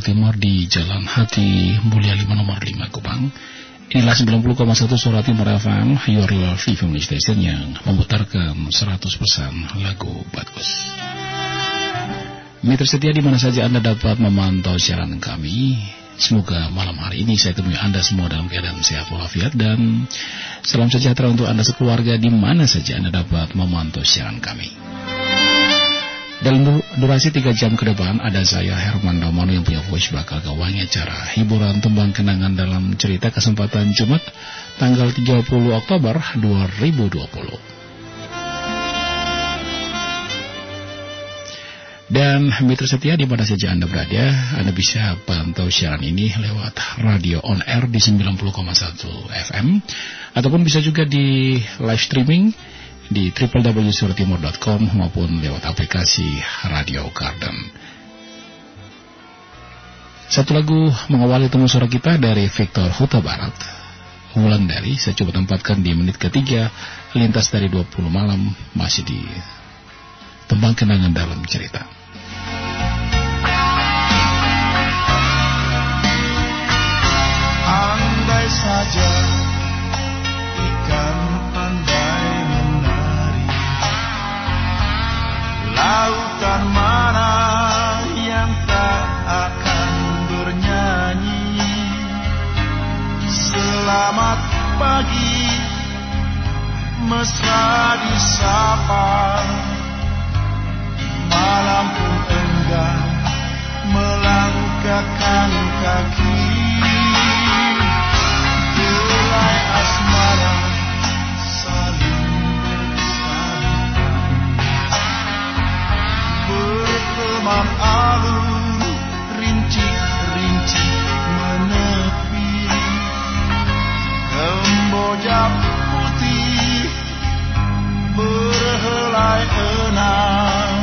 Surat Timur di Jalan Hati Mulia 5 nomor 5 Kupang. Inilah 90,1 Surat Timur FM, Your Real Family Station yang memutarkan 100% lagu bagus. Mitra setia di mana saja Anda dapat memantau siaran kami. Semoga malam hari ini saya temui Anda semua dalam keadaan sehat walafiat dan salam sejahtera untuk Anda sekeluarga di mana saja Anda dapat memantau siaran kami. Dalam durasi 3 jam ke depan ada saya Herman Damono yang punya voice bakal gawangi acara hiburan tembang kenangan dalam cerita kesempatan Jumat tanggal 30 Oktober 2020. Dan mitra setia di mana saja Anda berada, Anda bisa pantau siaran ini lewat radio on air di 90,1 FM ataupun bisa juga di live streaming di www.surtimur.com maupun lewat aplikasi Radio Garden. Satu lagu mengawali temu suara kita dari Victor Huta Barat. Wulan dari saya coba tempatkan di menit ketiga lintas dari 20 malam masih di tembang kenangan dalam cerita. Andai saja ikan lautan mana yang tak akan bernyanyi? Selamat pagi mesra disapa Malam pun enggan melangkahkan kaki. Gelai asmara Mam alun rinci-rinci menepi. Kemboja putih berhelai enam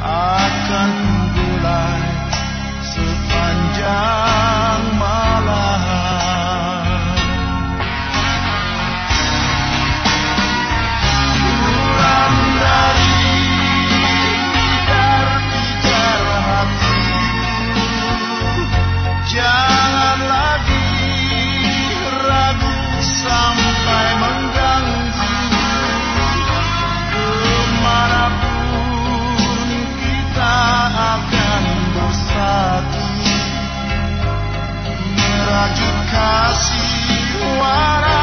Akan gulai sepanjang Merajut kasih walau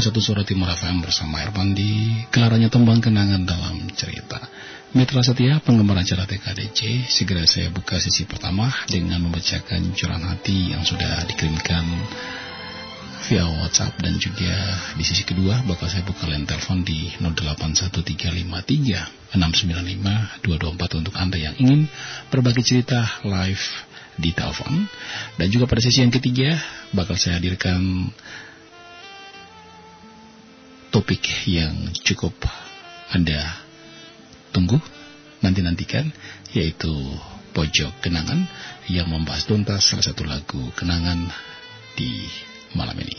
Suara Timur FM bersama Irfan di Kelaranya Tembang Kenangan dalam cerita. Mitra setia penggemar acara TKDC, segera saya buka sisi pertama dengan membacakan curahan hati yang sudah dikirimkan via WhatsApp dan juga di sisi kedua bakal saya buka line telepon di 081353695224 untuk Anda yang ingin berbagi cerita live di telepon. Dan juga pada sesi yang ketiga bakal saya hadirkan topik yang cukup Anda tunggu, nanti-nantikan, yaitu Pojok Kenangan yang membahas tuntas salah satu lagu kenangan di malam ini.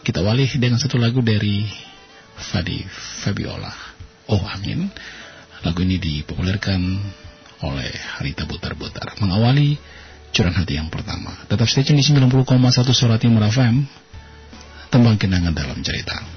Kita walih dengan satu lagu dari Fadi Fabiola. Oh Amin. Lagu ini dipopulerkan oleh Harita Butar-Butar. Mengawali curahan hati yang pertama. Tetap stay tune di 90,1 Surat. Tembang kenangan dalam cerita.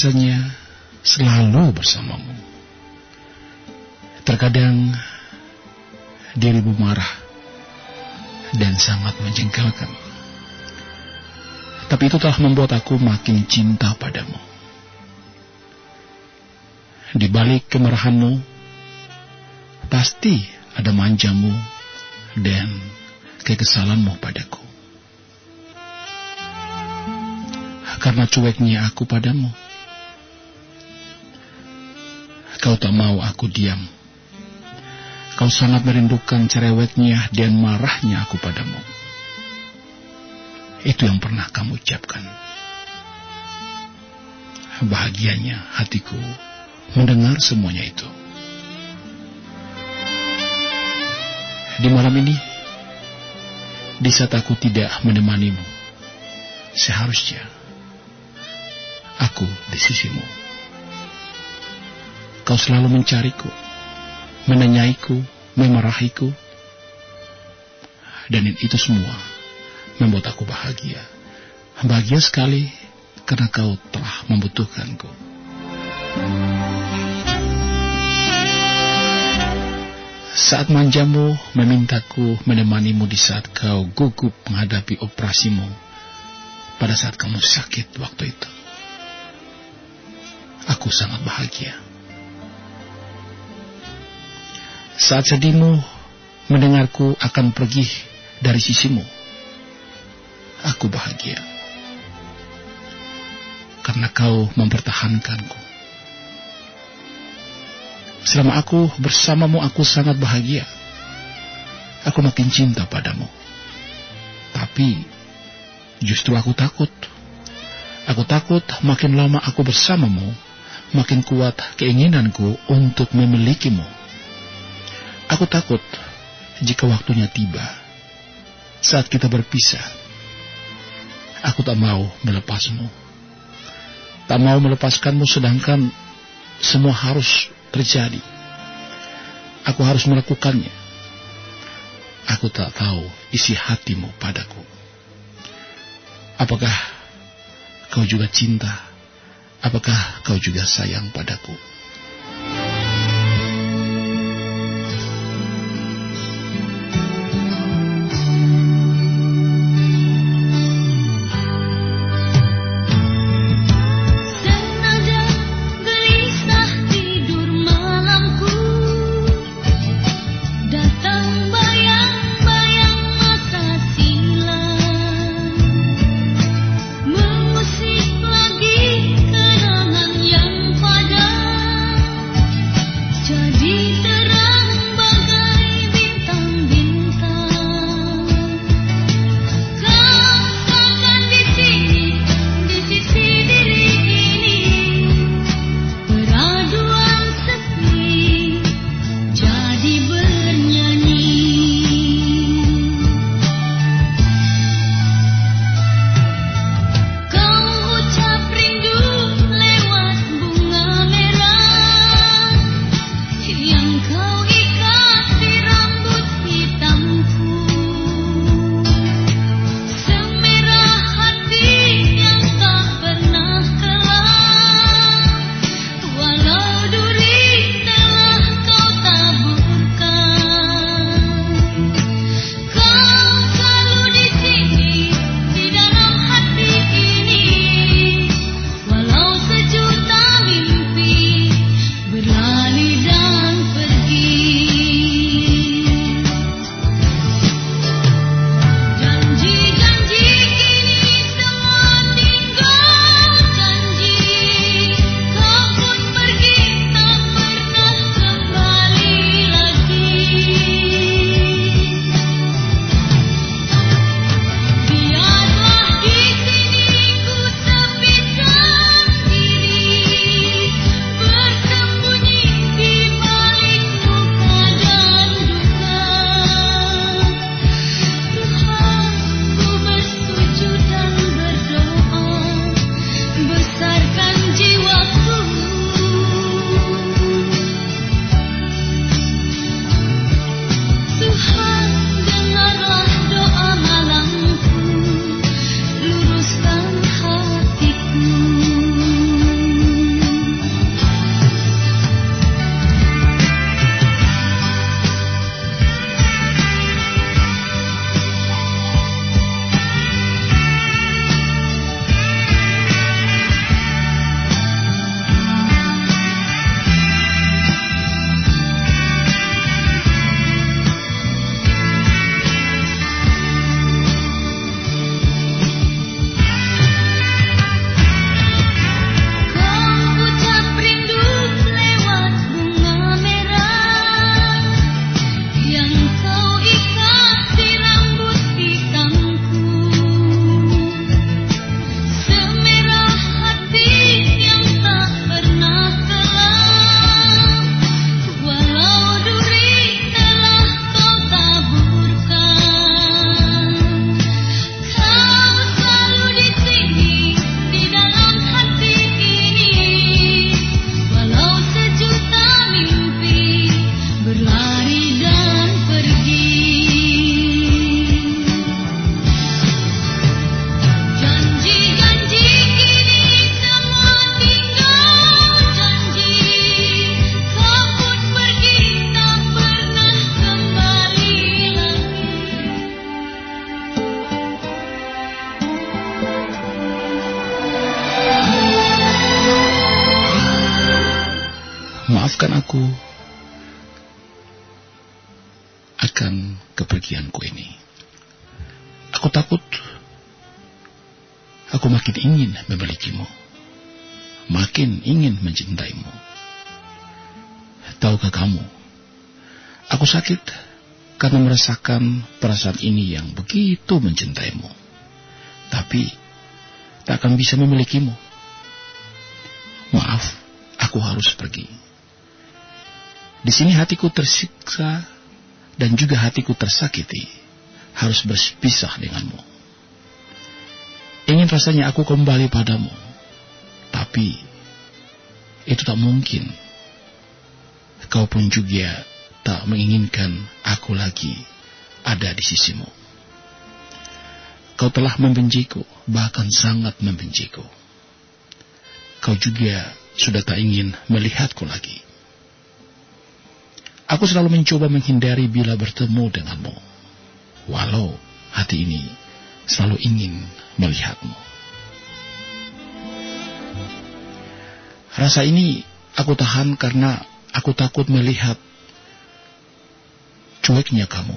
Rasanya selalu bersamamu. Terkadang dirimu marah dan sangat menjengkelkan. Tapi itu telah membuat aku makin cinta padamu. Di balik kemarahanmu, pasti ada manjamu dan kekesalanmu padaku. Karena cueknya aku padamu. Kau tak mau aku diam. Kau sangat merindukan cerewetnya dan marahnya aku padamu. Itu yang pernah kamu ucapkan. Bahagianya hatiku mendengar semuanya itu. Di malam ini, di saat aku tidak menemanimu, seharusnya aku di sisimu. Kau selalu mencariku, menanyaiku, memarahiku, dan itu semua membuat aku bahagia. Bahagia sekali karena kau telah membutuhkanku. Saat manjamu memintaku menemanimu di saat kau gugup menghadapi operasimu pada saat kamu sakit waktu itu. Aku sangat bahagia. Saat sedihmu mendengarku akan pergi dari sisimu, aku bahagia. Karena kau mempertahankanku. Selama aku bersamamu, aku sangat bahagia. Aku makin cinta padamu. Tapi, justru aku takut. Aku takut makin lama aku bersamamu, makin kuat keinginanku untuk memilikimu. Aku takut jika waktunya tiba, saat kita berpisah, aku tak mau melepasmu. Tak mau melepaskanmu sedangkan semua harus terjadi. Aku harus melakukannya. Aku tak tahu isi hatimu padaku. Apakah kau juga cinta? Apakah kau juga sayang padaku? Sakit karena merasakan perasaan ini yang begitu mencintaimu. Tapi, tak akan bisa memilikimu. Maaf, aku harus pergi. Di sini hatiku tersiksa dan juga hatiku tersakiti, harus berpisah denganmu. Ingin rasanya aku kembali padamu, tapi itu tak mungkin. Kau pun juga tak menginginkan aku lagi ada di sisimu. Kau telah membenciku, bahkan sangat membenciku. Kau juga sudah tak ingin melihatku lagi. Aku selalu mencoba menghindari bila bertemu denganmu, walau hati ini selalu ingin melihatmu. Rasa ini aku tahan karena aku takut melihat cueknya kamu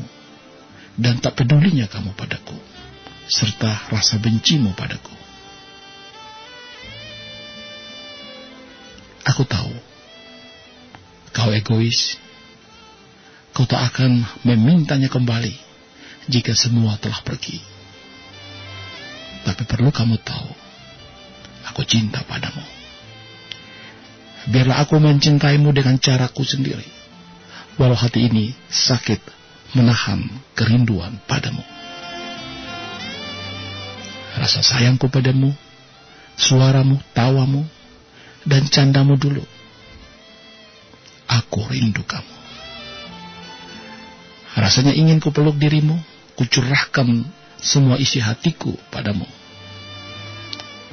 dan tak pedulinya kamu padaku, serta rasa bencimu padaku. Aku tahu kau egois, kau tak akan memintanya kembali jika semua telah pergi. Tapi perlu kamu tahu, aku cinta padamu. Biarlah aku mencintaimu dengan caraku sendiri walau hati ini sakit menahan kerinduan padamu. Rasa sayangku padamu, suaramu, tawamu, dan candamu dulu. Aku rindu kamu. Rasanya ingin kupeluk dirimu, kucurahkan semua isi hatiku padamu.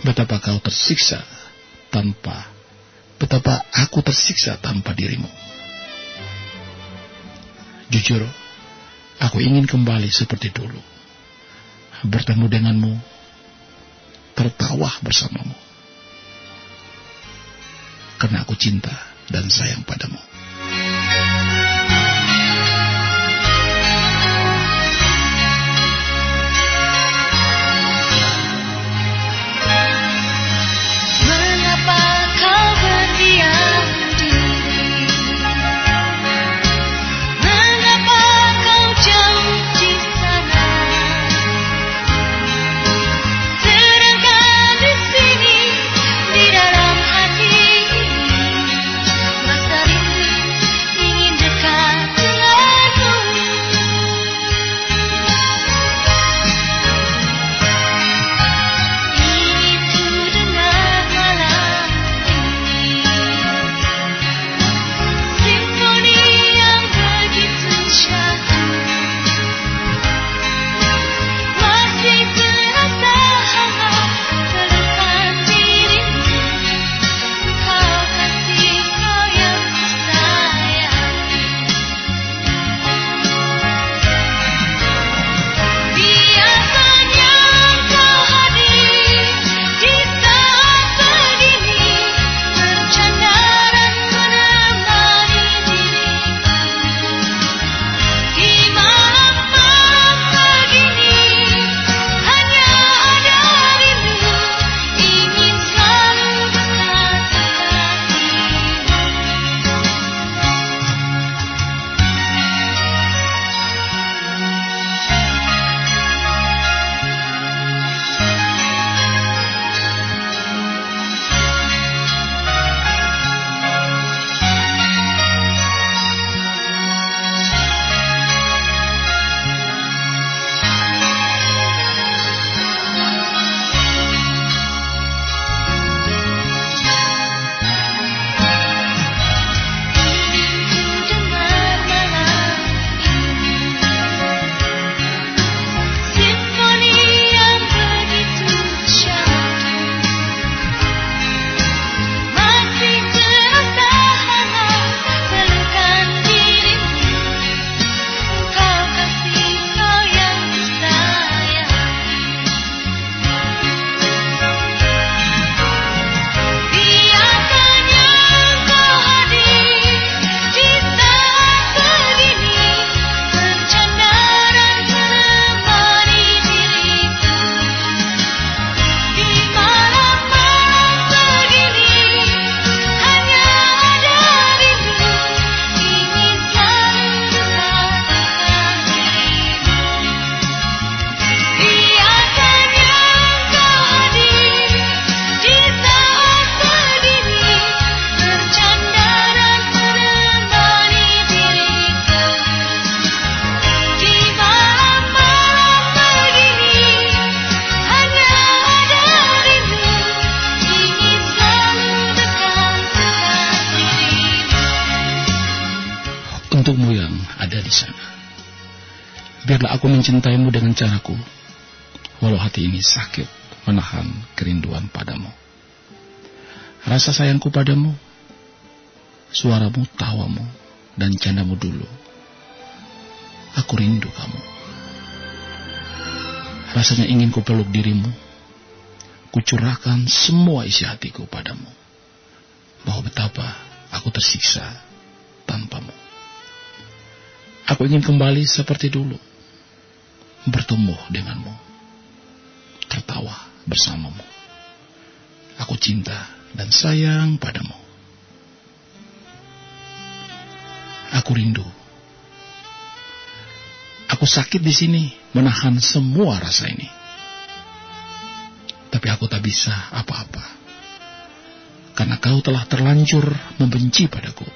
Betapa kau tersiksa tanpa, betapa aku tersiksa tanpa dirimu. Jujur, aku ingin kembali seperti dulu. Bertemu denganmu, tertawa bersamamu. Karena aku cinta dan sayang padamu. Aku mencintaimu dengan caraku, walau hati ini sakit menahan kerinduan padamu. Rasa sayangku padamu, suaramu, tawamu, dan candamu dulu. Aku rindu kamu. Rasanya ingin ku peluk dirimu, kucurahkan semua isi hatiku padamu. Bahwa betapa aku tersiksa tanpamu. Aku ingin kembali seperti dulu, bertumbuh denganmu, tertawa bersamamu. Aku cinta dan sayang padamu. Aku rindu. Aku sakit di sini menahan semua rasa ini. Tapi aku tak bisa apa-apa. Karena kau telah terlanjur membenci padaku.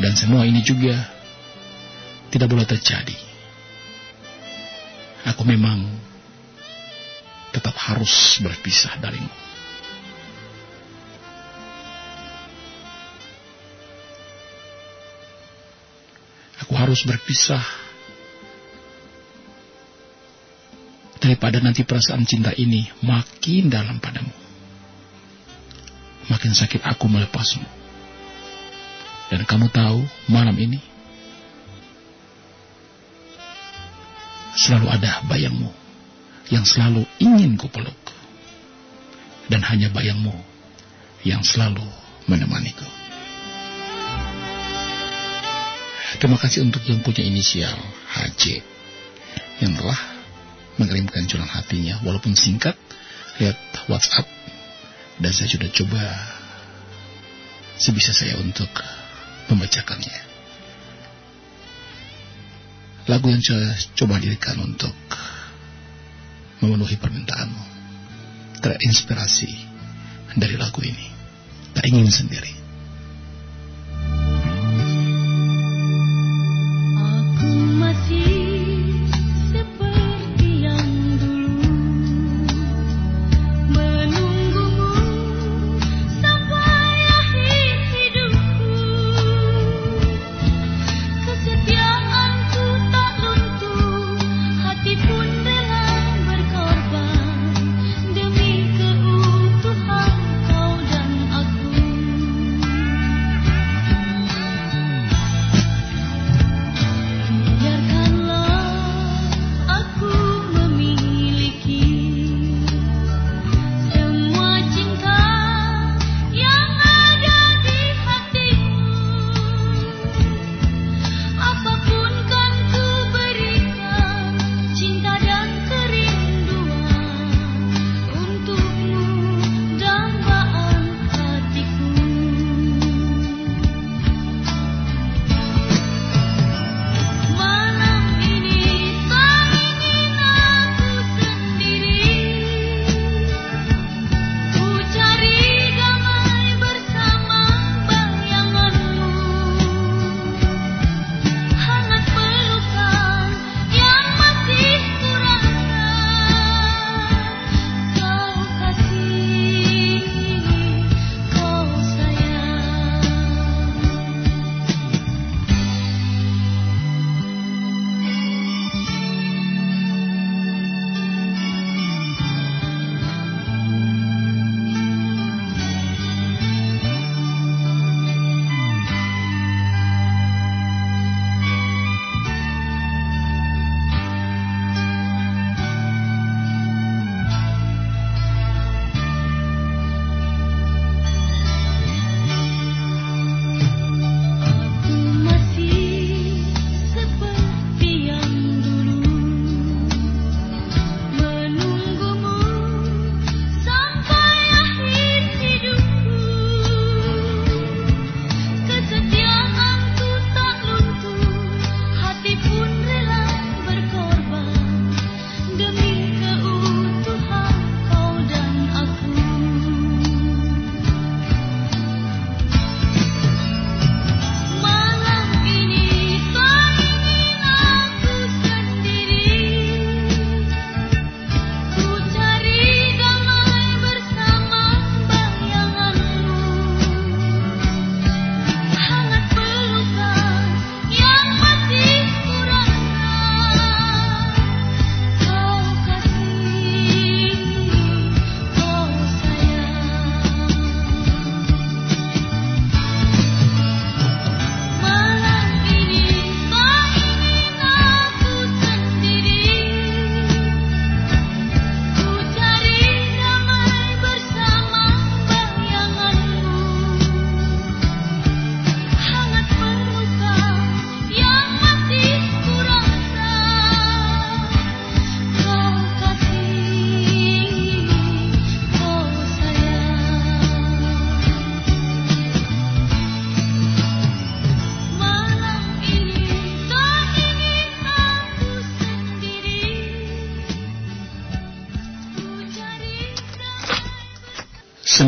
Dan semua ini juga tidak boleh terjadi. Aku memang tetap harus berpisah darimu. Aku harus berpisah daripada nanti perasaan cinta ini makin dalam padamu. Makin sakit aku melepasmu. Dan kamu tahu malam ini selalu ada bayangmu yang selalu ingin ku peluk. Dan hanya bayangmu yang selalu menemaniku. Terima kasih untuk yang punya inisial HJ yang telah mengirimkan curahan hatinya walaupun singkat lihat WhatsApp dan saya sudah coba sebisa saya untuk membacakannya. Lagu yang saya coba dirikan untuk memenuhi permintaanmu terinspirasi dari lagu ini. Tak ingin sendiri.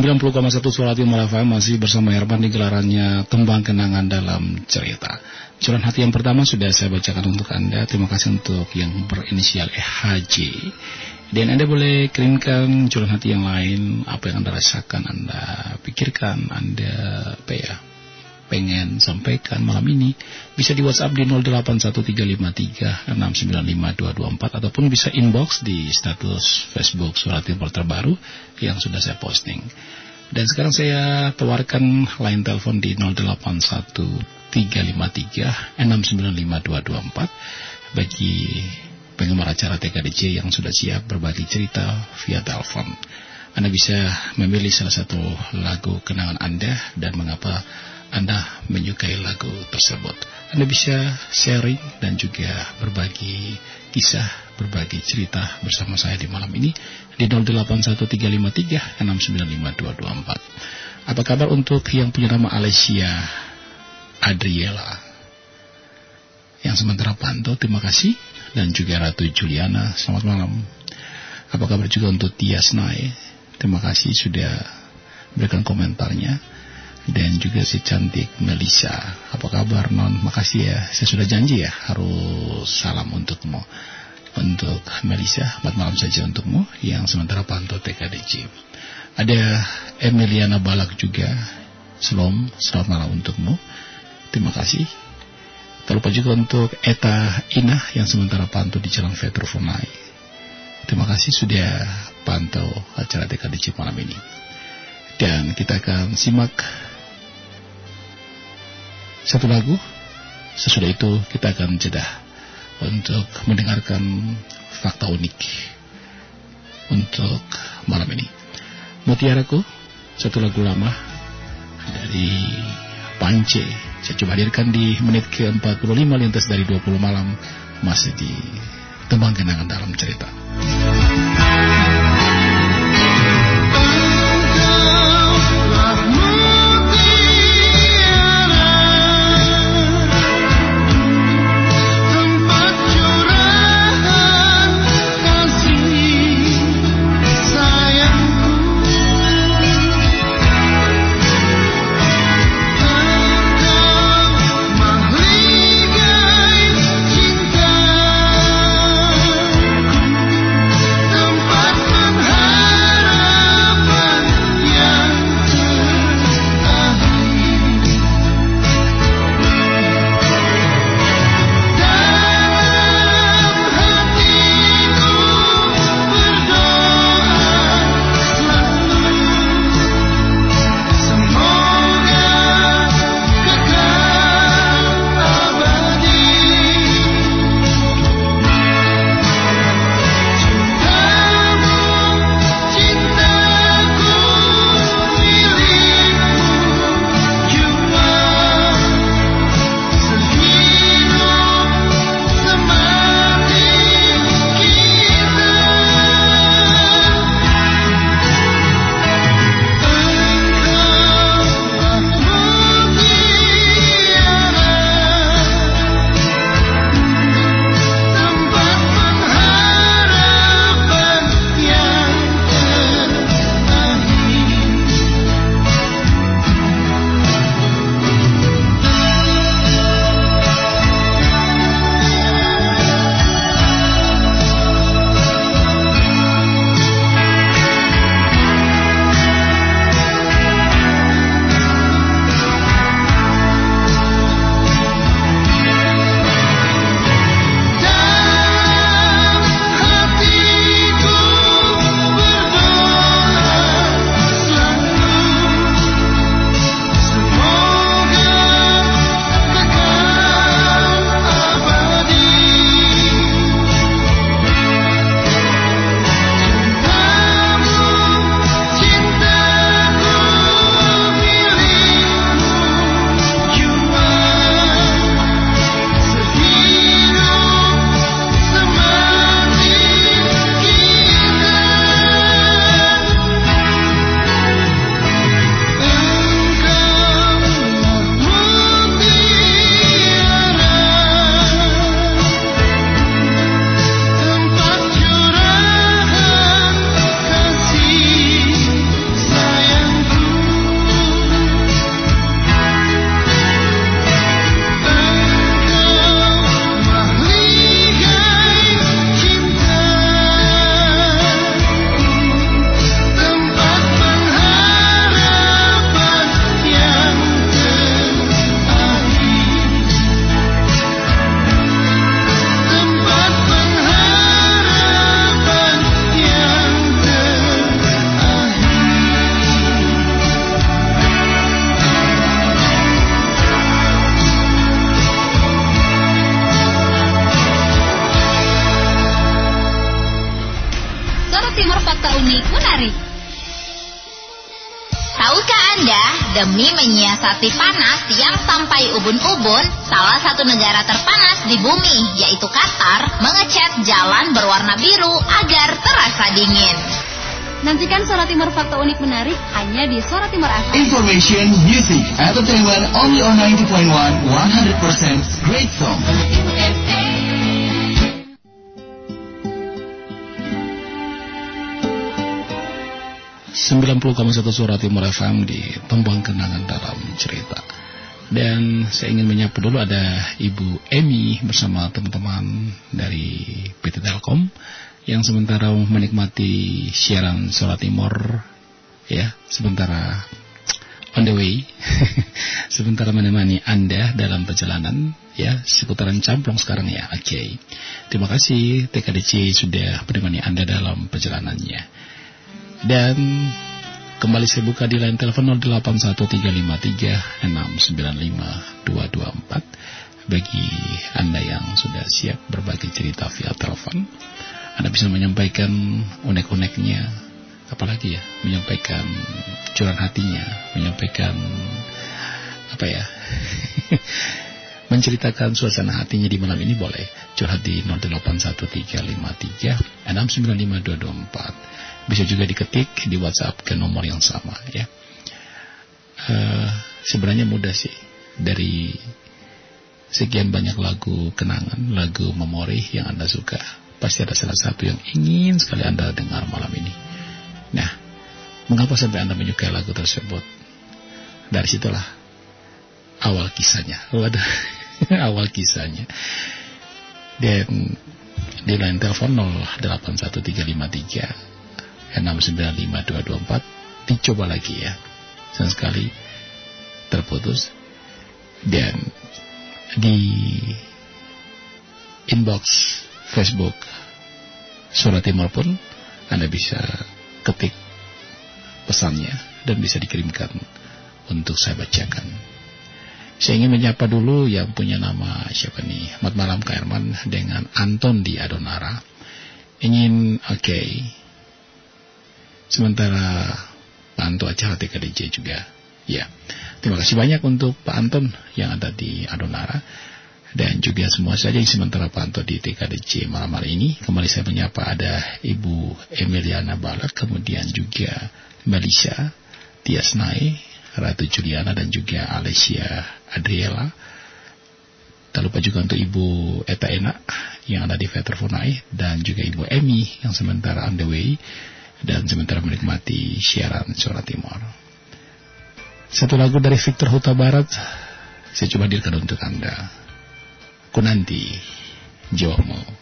90,1 suara Timur FM masih bersama Herman di gelarannya Tembang Kenangan dalam Cerita. Curahan hati yang pertama sudah saya bacakan untuk Anda. Terima kasih untuk yang berinisial EHJ. Dan Anda boleh kirimkan curahan hati yang lain, apa yang Anda rasakan, Anda pikirkan, Anda apa ya, pengen sampaikan malam ini bisa di WhatsApp di 081353695224 ataupun bisa inbox di status Facebook Surat Timur terbaru yang sudah saya posting. Dan sekarang saya tawarkan line telepon di 081353695224 bagi penggemar acara TKDC yang sudah siap berbagi cerita via telepon. Anda bisa memilih salah satu lagu kenangan Anda dan mengapa anda menyukai lagu tersebut. Anda bisa sharing dan juga berbagi kisah, berbagi cerita bersama saya di malam ini di 081353695224. Apa kabar untuk yang punya nama Alessia Adriela? Yang sementara pantau, terima kasih. Dan juga Ratu Juliana, selamat malam. Apa kabar juga untuk Tias Nai? Terima kasih sudah berikan komentarnya dan juga si cantik Melisa. Apa kabar non? Makasih ya. Saya sudah janji ya harus salam untukmu. Untuk Melisa, selamat malam saja untukmu yang sementara pantau TKDC. Ada Emiliana Balak juga. Selom, selamat malam untukmu. Terima kasih. Tak lupa juga untuk Eta Inah yang sementara pantau di Jalan Vetrofonai. Terima kasih sudah pantau acara TKDC malam ini. Dan kita akan simak satu lagu. Sesudah itu kita akan jeda untuk mendengarkan fakta unik untuk malam ini. Mutiaraku, satu lagu lama dari Pance. Saya coba hadirkan di menit ke-45 lintas dari 20 malam masih di Tembang Kenangan dalam cerita. Bumi, yaitu Qatar, mengecat jalan berwarna biru agar terasa dingin. Nantikan Suara Timur Fakta Unik Menarik hanya di Suara Timur FM. Information, music, entertainment only on 90.1 100% great song. 90,1 Suara Timur FM di Tembang Kenangan dalam cerita. Dan saya ingin menyapa dulu ada Ibu Emi bersama teman-teman dari PT Telkom yang sementara menikmati siaran Suara Timur ya, sementara on the way sementara menemani Anda dalam perjalanan ya seputaran Camplong sekarang ya. Oke. Okay. Terima kasih TKDC sudah menemani Anda dalam perjalanannya. Dan kembali saya buka di line telepon 081353695224 bagi Anda yang sudah siap berbagi cerita via telepon. Anda bisa menyampaikan unek-uneknya, apalagi ya, menyampaikan curahan hatinya, menyampaikan apa ya, menceritakan suasana hatinya di malam ini boleh curhat di 081353695224 bisa juga diketik di WhatsApp ke nomor yang sama ya. Uh, sebenarnya mudah sih dari sekian banyak lagu kenangan, lagu memori yang Anda suka. Pasti ada salah satu yang ingin sekali Anda dengar malam ini. Nah, mengapa sampai Anda menyukai lagu tersebut? Dari situlah awal kisahnya. Waduh, awal kisahnya. Dan di line telepon 081353 6952224 dicoba lagi ya sayang sekali terputus dan di inbox Facebook Surat Timur pun Anda bisa ketik pesannya dan bisa dikirimkan untuk saya bacakan. Saya ingin menyapa dulu yang punya nama siapa nih? Selamat malam Kak Herman dengan Anton di Adonara. Ingin oke okay, Sementara Pak Anto acara TKDJ juga. Ya, terima kasih banyak untuk Pak Anton yang ada di Adonara dan juga semua saja yang sementara Anto di TKDJ malam hari ini. Kembali saya menyapa ada Ibu Emiliana Balak, kemudian juga Melisa Tiasnai, Ratu Juliana dan juga Alessia Adriela. Tak lupa juga untuk Ibu Eta Enak yang ada di Veterfonai dan juga Ibu Emi yang sementara on the way dan sementara menikmati siaran suara timur. Satu lagu dari Victor Huta Barat saya coba hadirkan untuk Anda. Kunanti Jawamu. masih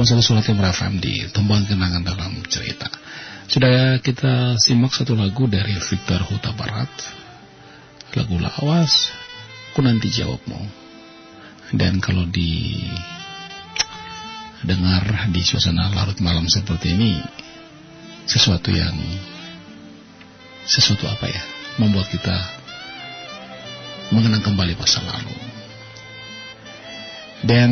90,1 Surat Timur FM di Tembang Kenangan dalam cerita. Sudah kita simak satu lagu dari Victor Huta Barat. Lagu lawas, aku nanti jawabmu. Dan kalau di dengar di suasana larut malam seperti ini, sesuatu yang sesuatu apa ya membuat kita mengenang kembali masa lalu. Dan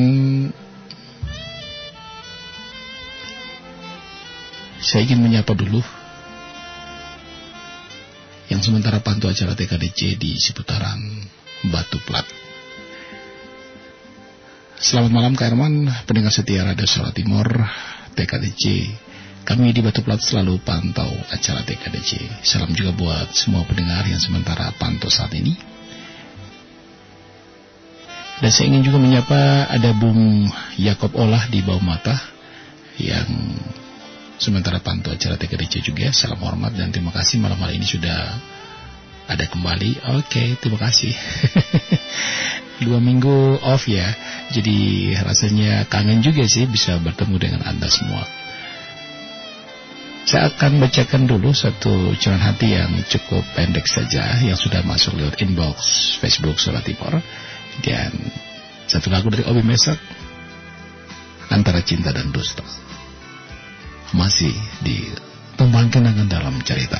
saya ingin menyapa dulu yang sementara pantau acara TKDC di seputaran Batu Plat. Selamat malam Kak Herman, pendengar setia Radio Suara Timur, TKDC. Kami di Batu Plat selalu pantau acara TKDC. Salam juga buat semua pendengar yang sementara pantau saat ini. Dan saya ingin juga menyapa ada Bung Yakob Olah di bawah mata yang sementara pantau acara TKDC juga. Salam hormat dan terima kasih malam hari ini sudah ada kembali. Oke, terima kasih. Dua minggu off ya, jadi rasanya kangen juga sih bisa bertemu dengan Anda semua. Saya akan bacakan dulu satu curahan hati yang cukup pendek saja yang sudah masuk lewat inbox Facebook Surat Timur. Dan satu lagu dari Obi Mesak Antara Cinta dan Dusta Masih di Tumpang Kenangan dalam cerita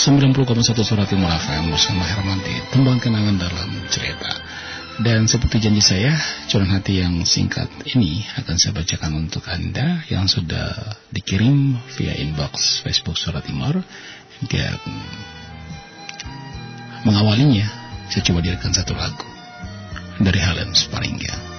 90,1 Surat Timur FM bersama Hermanti Tembang kenangan dalam cerita. Dan seperti janji saya Curahan hati yang singkat ini Akan saya bacakan untuk Anda Yang sudah dikirim via inbox Facebook Surat Timur. Dan Mengawalinya Saya coba dirikan satu lagu Dari Helen Sparingga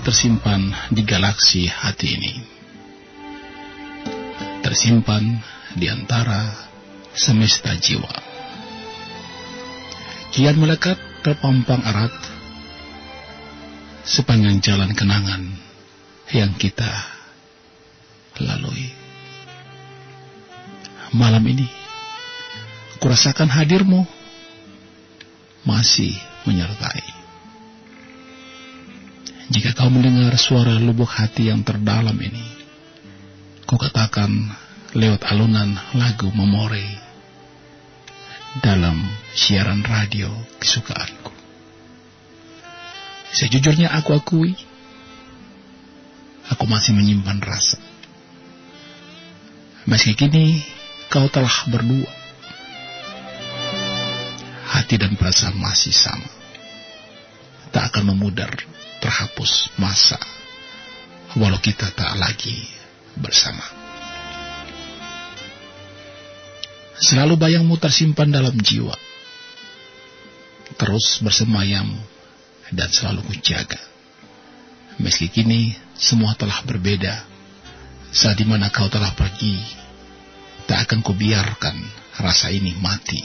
masih tersimpan di galaksi hati ini. Tersimpan di antara semesta jiwa. Kian melekat terpampang erat sepanjang jalan kenangan yang kita lalui. Malam ini, kurasakan hadirmu masih menyertai. Jika kau mendengar suara lubuk hati yang terdalam ini, kau katakan lewat alunan lagu memori dalam siaran radio kesukaanku. Sejujurnya aku akui, aku masih menyimpan rasa. Meski kini kau telah berdua, hati dan perasaan masih sama. Tak akan memudar terhapus masa, walau kita tak lagi bersama. Selalu bayangmu tersimpan dalam jiwa, terus bersemayam dan selalu kujaga. Meski kini semua telah berbeda, saat di mana kau telah pergi, tak akan kubiarkan rasa ini mati.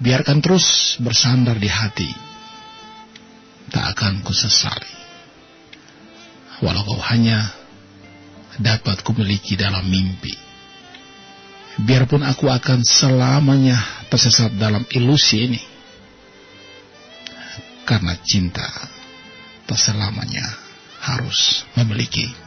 Biarkan terus bersandar di hati, tak akan kusesali. Walau kau hanya dapat kumiliki dalam mimpi. Biarpun aku akan selamanya tersesat dalam ilusi ini. Karena cinta tak selamanya harus memiliki.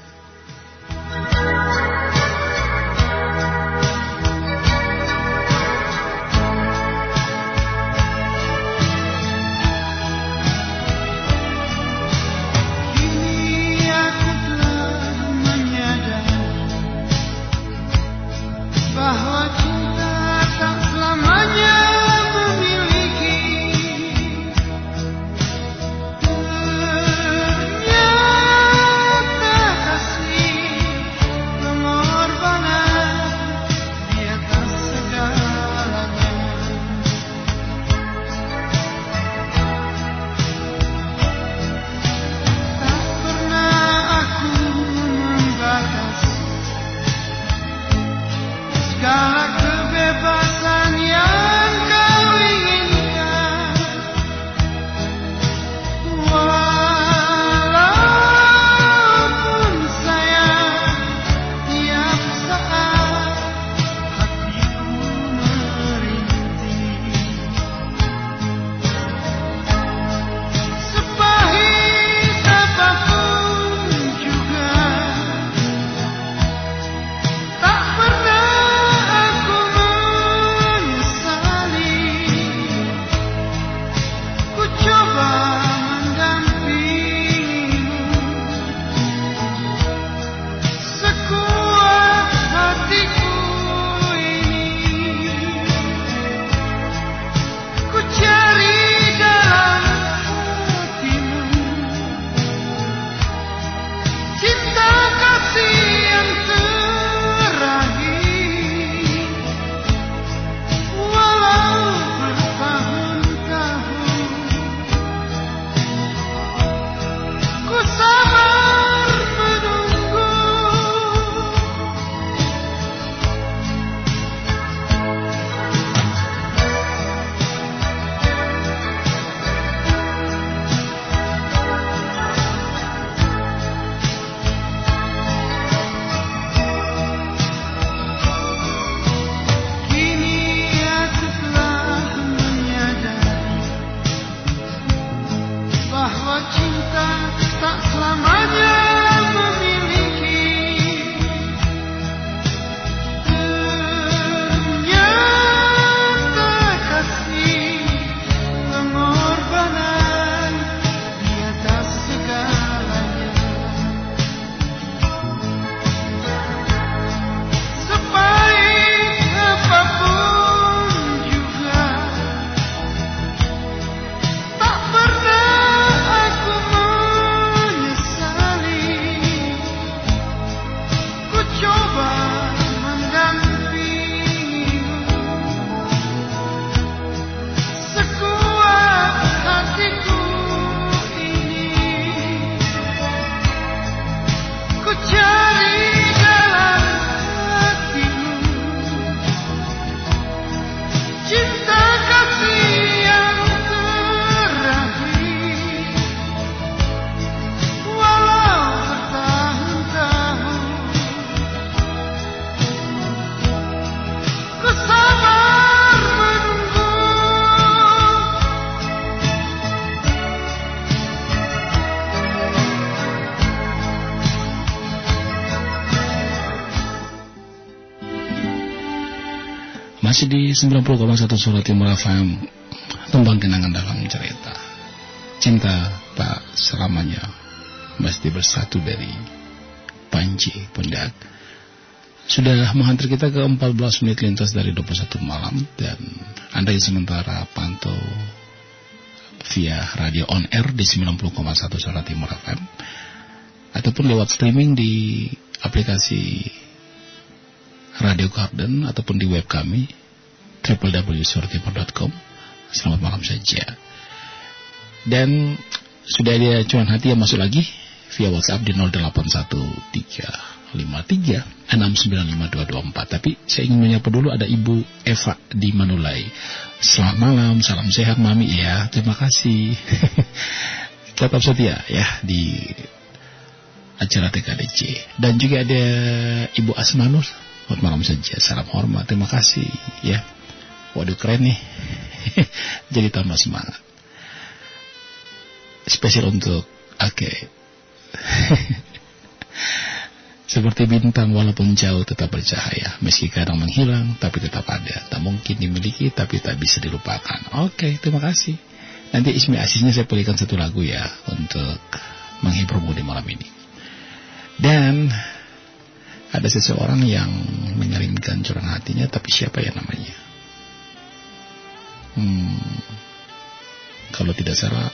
Di 90,1 Surat Timur FM Tembang kenangan dalam cerita. Cinta tak selamanya Mesti bersatu dari Panji Pundak Sudah menghantar kita ke 14 menit lintas dari 21 malam Dan Anda yang sementara pantau Via radio on air di 90,1 Surat Timur FM Ataupun lewat streaming di aplikasi Radio Garden ataupun di web kami www.surtimur.com Selamat malam saja. Dan sudah ada cuan hati yang masuk lagi via WhatsApp di 081353695224. Tapi saya ingin menyapa dulu ada Ibu Eva di Manulai. Selamat malam, salam sehat Mami ya. Terima kasih. Tetap setia ya di acara TKDC. Dan juga ada Ibu Asmanur Selamat malam saja, salam hormat, terima kasih ya. Waduh keren nih, jadi tambah semangat. Spesial untuk Ake. Seperti bintang walaupun jauh tetap bercahaya, meski kadang menghilang tapi tetap ada. Tak mungkin dimiliki tapi tak bisa dilupakan. Oke, terima kasih. Nanti ismi asisnya saya pilihkan satu lagu ya untuk menghiburmu di malam ini. Dan ada seseorang yang mengirimkan curang hatinya tapi siapa ya namanya hmm, kalau tidak salah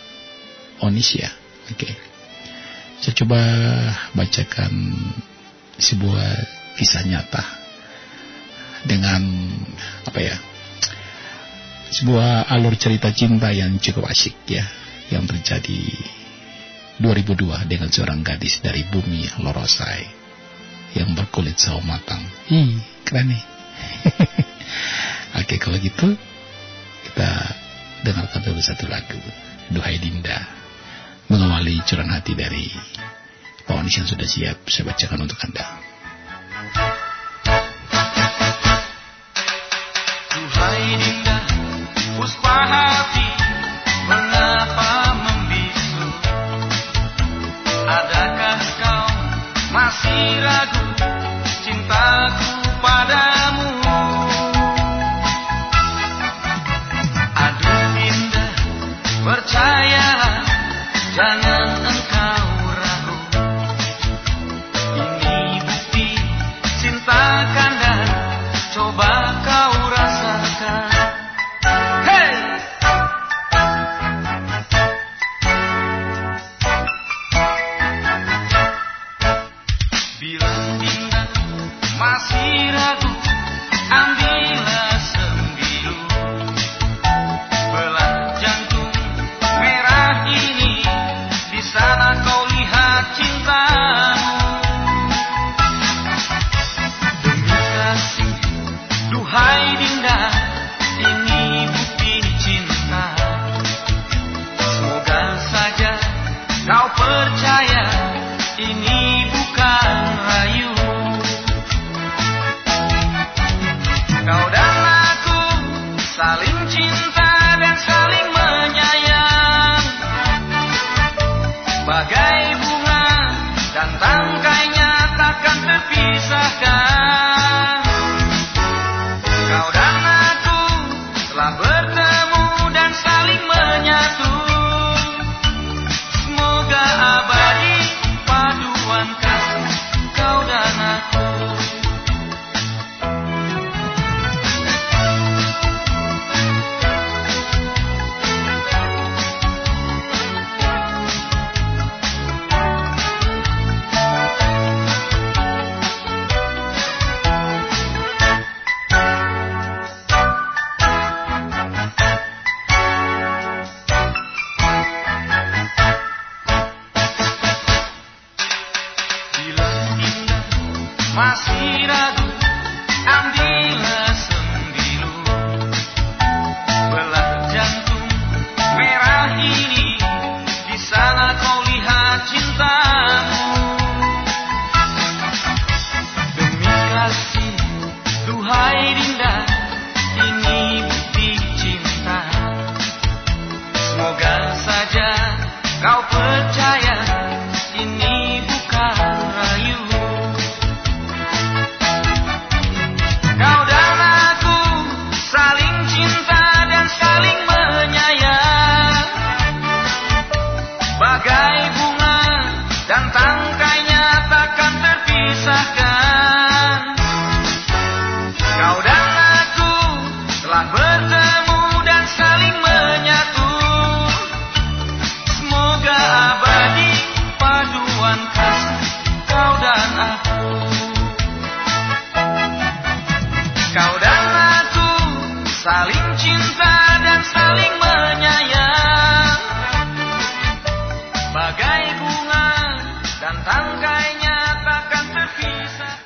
Onis ya oke okay. saya coba bacakan sebuah kisah nyata dengan apa ya sebuah alur cerita cinta yang cukup asik ya yang terjadi 2002 dengan seorang gadis dari bumi Lorosai yang berkulit sawo matang. Ih, keren nih. Oke, kalau gitu kita dengarkan dulu satu lagu. Duhai Dinda. Mengawali curahan hati dari Pak yang sudah siap saya bacakan untuk Anda. Duhai Dinda, puspa hati, mengapa membisu? Adakah kau masih ragu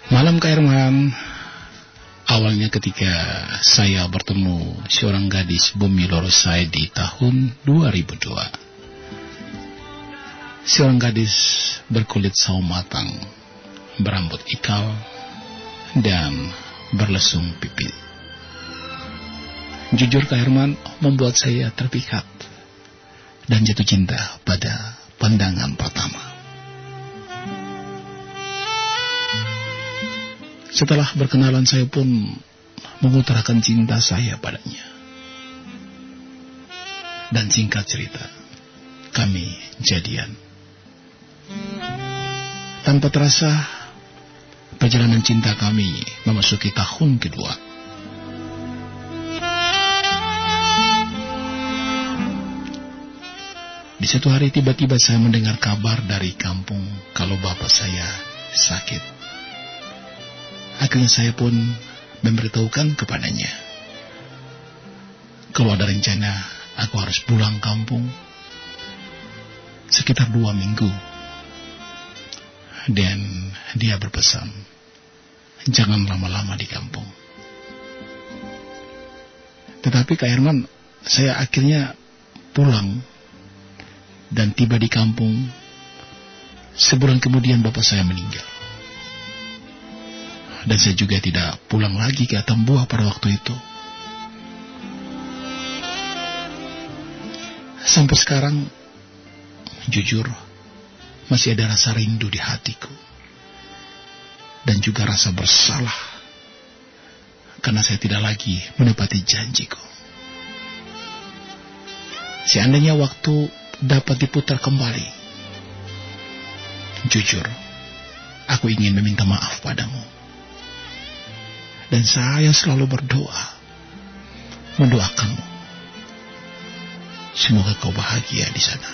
Malam Kak Malam Awalnya ketika saya bertemu seorang gadis bumi saya di tahun 2002 Seorang gadis berkulit sawo matang Berambut ikal Dan berlesung pipi Jujur Kak Herman membuat saya terpikat Dan jatuh cinta pada pandangan pertama. Setelah berkenalan saya pun mengutarakan cinta saya padanya. Dan singkat cerita, kami jadian. Tanpa terasa, perjalanan cinta kami memasuki tahun kedua. Di satu hari tiba-tiba saya mendengar kabar dari kampung kalau bapak saya sakit. Akhirnya saya pun memberitahukan kepadanya. Kalau ada rencana aku harus pulang kampung sekitar dua minggu. Dan dia berpesan, jangan lama-lama di kampung. Tetapi Kak Herman, saya akhirnya pulang dan tiba di kampung. Sebulan kemudian bapak saya meninggal. Dan saya juga tidak pulang lagi ke Atambua pada waktu itu. Sampai sekarang, jujur, masih ada rasa rindu di hatiku. Dan juga rasa bersalah. Karena saya tidak lagi menepati janjiku. Seandainya waktu dapat diputar kembali. Jujur, aku ingin meminta maaf padamu. Dan saya selalu berdoa, mendoakanmu. Semoga kau bahagia di sana.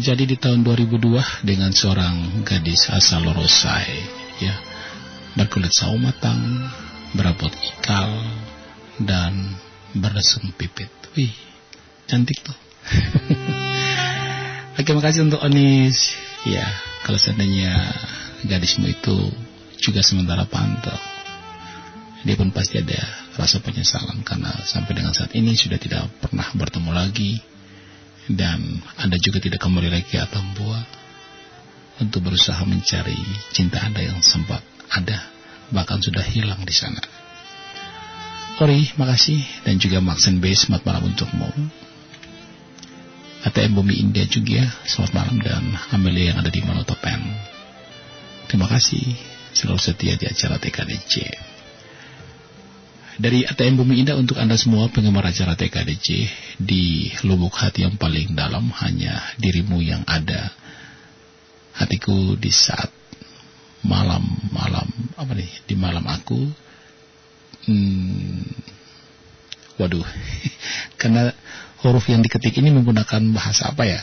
Terjadi di tahun 2002 dengan seorang gadis asal Lorosai, ya, berkulit sawo matang, berabot ikal, dan beresum pipit. Wih, cantik tuh. Oke, makasih untuk Onis. Ya, kalau seandainya gadismu itu juga sementara pantau, dia pun pasti ada rasa penyesalan karena sampai dengan saat ini sudah tidak pernah bertemu lagi dan Anda juga tidak kembali lagi ke Atambua untuk berusaha mencari cinta Anda yang sempat ada bahkan sudah hilang di sana. Ori, makasih dan juga Maxen B, selamat malam untukmu. ATM Bumi India juga, selamat malam dan Amelia yang ada di Monotopen. Terima kasih selalu setia di acara TKDC. Dari ATM Bumi Indah untuk Anda semua penggemar acara TKDC di lubuk hati yang paling dalam hanya dirimu yang ada. Hatiku di saat malam-malam apa nih di malam aku hmm, waduh karena huruf yang diketik ini menggunakan bahasa apa ya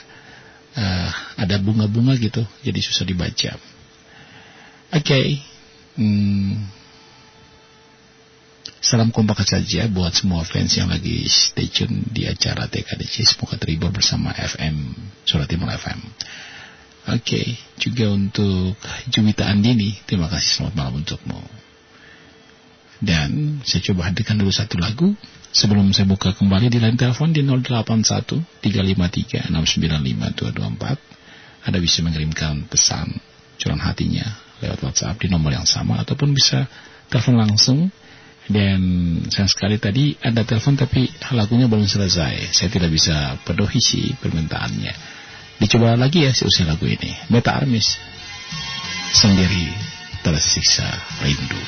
uh, ada bunga-bunga gitu jadi susah dibaca oke okay. hmm, salam kompak saja buat semua fans yang lagi stay tune di acara TKDC semoga terhibur bersama FM Surat Timur FM oke okay. juga untuk Juwita Andini terima kasih selamat malam untukmu dan saya coba hadirkan dulu satu lagu sebelum saya buka kembali di line telepon di 081 353 695 224. Anda bisa mengirimkan pesan curahan hatinya lewat WhatsApp di nomor yang sama ataupun bisa telepon langsung. Dan sayang sekali tadi ada telepon tapi lagunya belum selesai. Saya tidak bisa penuhi si permintaannya. Dicoba lagi ya si usia lagu ini. Meta Armis sendiri tersiksa rindu.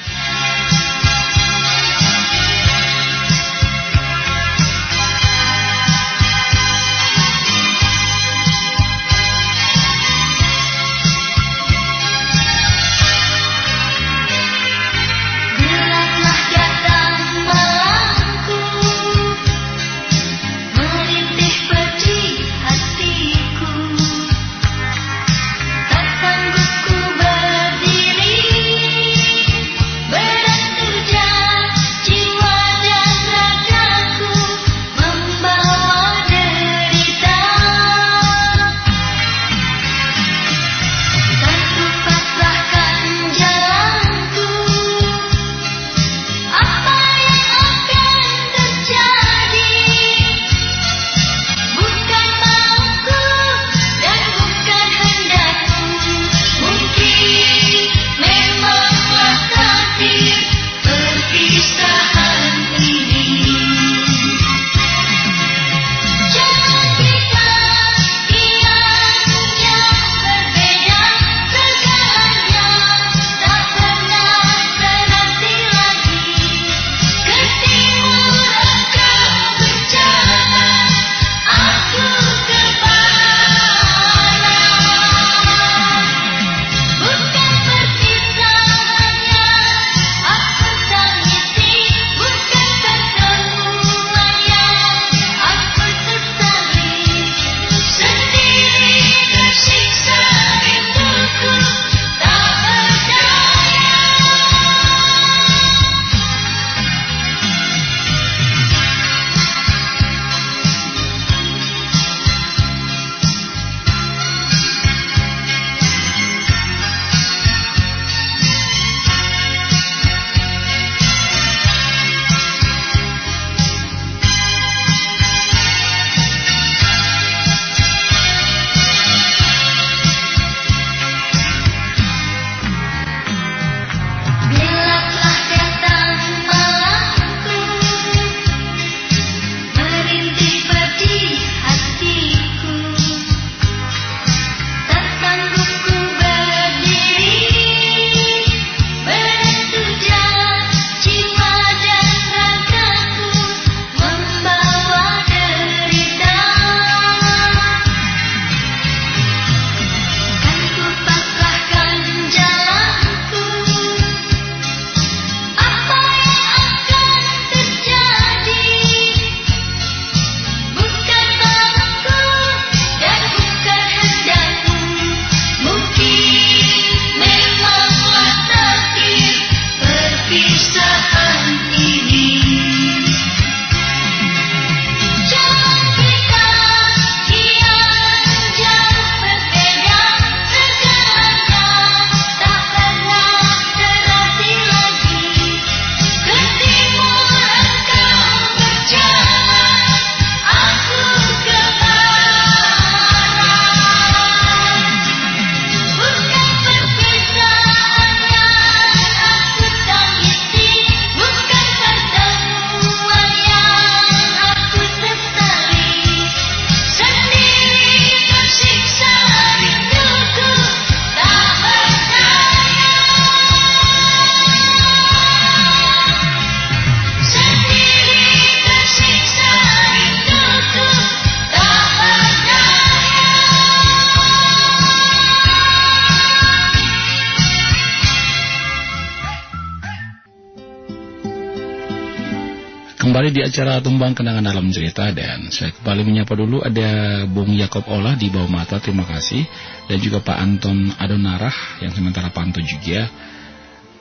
Acara Tumbang Kenangan Dalam Cerita dan saya kembali menyapa dulu ada Bung Yakob Olah di bawah mata, terima kasih. Dan juga Pak Anton Adonarah yang sementara pantau juga.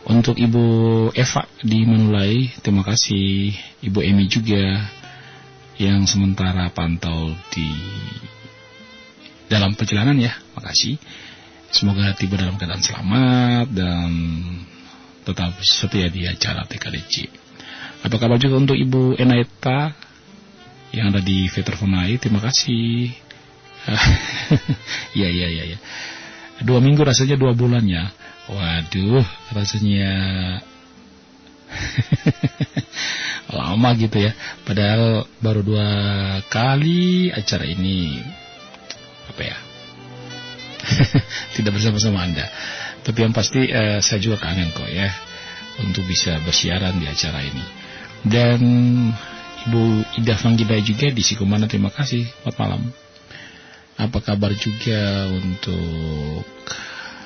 Untuk Ibu Eva di Manulai, terima kasih. Ibu Emi juga yang sementara pantau di dalam perjalanan ya, makasih. Semoga tiba dalam keadaan selamat dan tetap setia di acara TKDC. Apa kabar juga untuk Ibu Enaita yang ada di Veterfonai? Terima kasih. Iya, iya, iya. Ya. Dua minggu rasanya dua bulan ya. Waduh, rasanya lama gitu ya. Padahal baru dua kali acara ini apa ya? Tidak bersama-sama Anda. Tapi yang pasti eh, saya juga kangen kok ya untuk bisa bersiaran di acara ini. Dan Ibu Ida Fanggida juga di Sikumana terima kasih. Selamat malam. Apa kabar juga untuk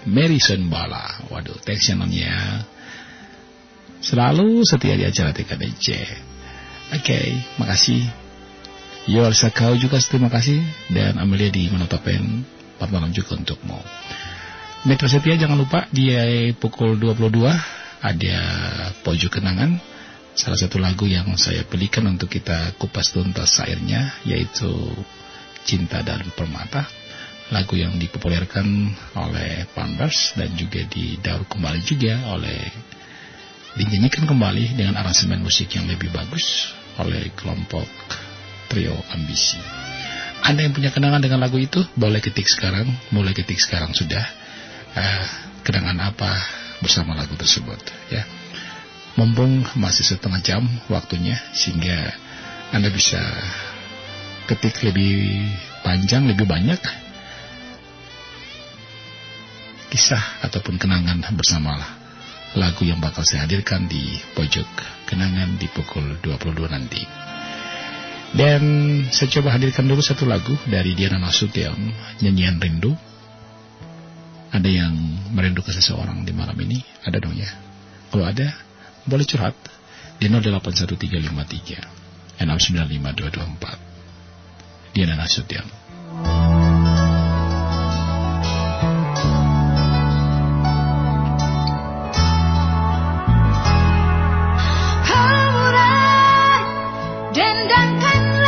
Mary Bala. Waduh, thanks namanya. Selalu setia di acara TKDC. Oke, okay, makasih. Yol Sakau juga terima kasih. Dan Amelia di Menotopen. Selamat malam juga untukmu. Metro Setia jangan lupa di pukul 22 ada Pojok Kenangan salah satu lagu yang saya belikan untuk kita kupas tuntas airnya yaitu Cinta dan Permata. Lagu yang dipopulerkan oleh Panbers dan juga didaur kembali juga oleh dinyanyikan kembali dengan aransemen musik yang lebih bagus oleh kelompok trio ambisi. Anda yang punya kenangan dengan lagu itu boleh ketik sekarang mulai ketik sekarang sudah. Uh, kenangan apa bersama lagu tersebut ya mumpung masih setengah jam waktunya sehingga Anda bisa ketik lebih panjang, lebih banyak kisah ataupun kenangan bersama lagu yang bakal saya hadirkan di pojok kenangan di pukul 22 nanti. Dan saya coba hadirkan dulu satu lagu dari Diana Nasution, nyanyian rindu. Ada yang merindu ke seseorang di malam ini? Ada dong ya? Kalau ada, boleh curhat? Di 081353 695224 Diana Nasution. Hamuran dendangkan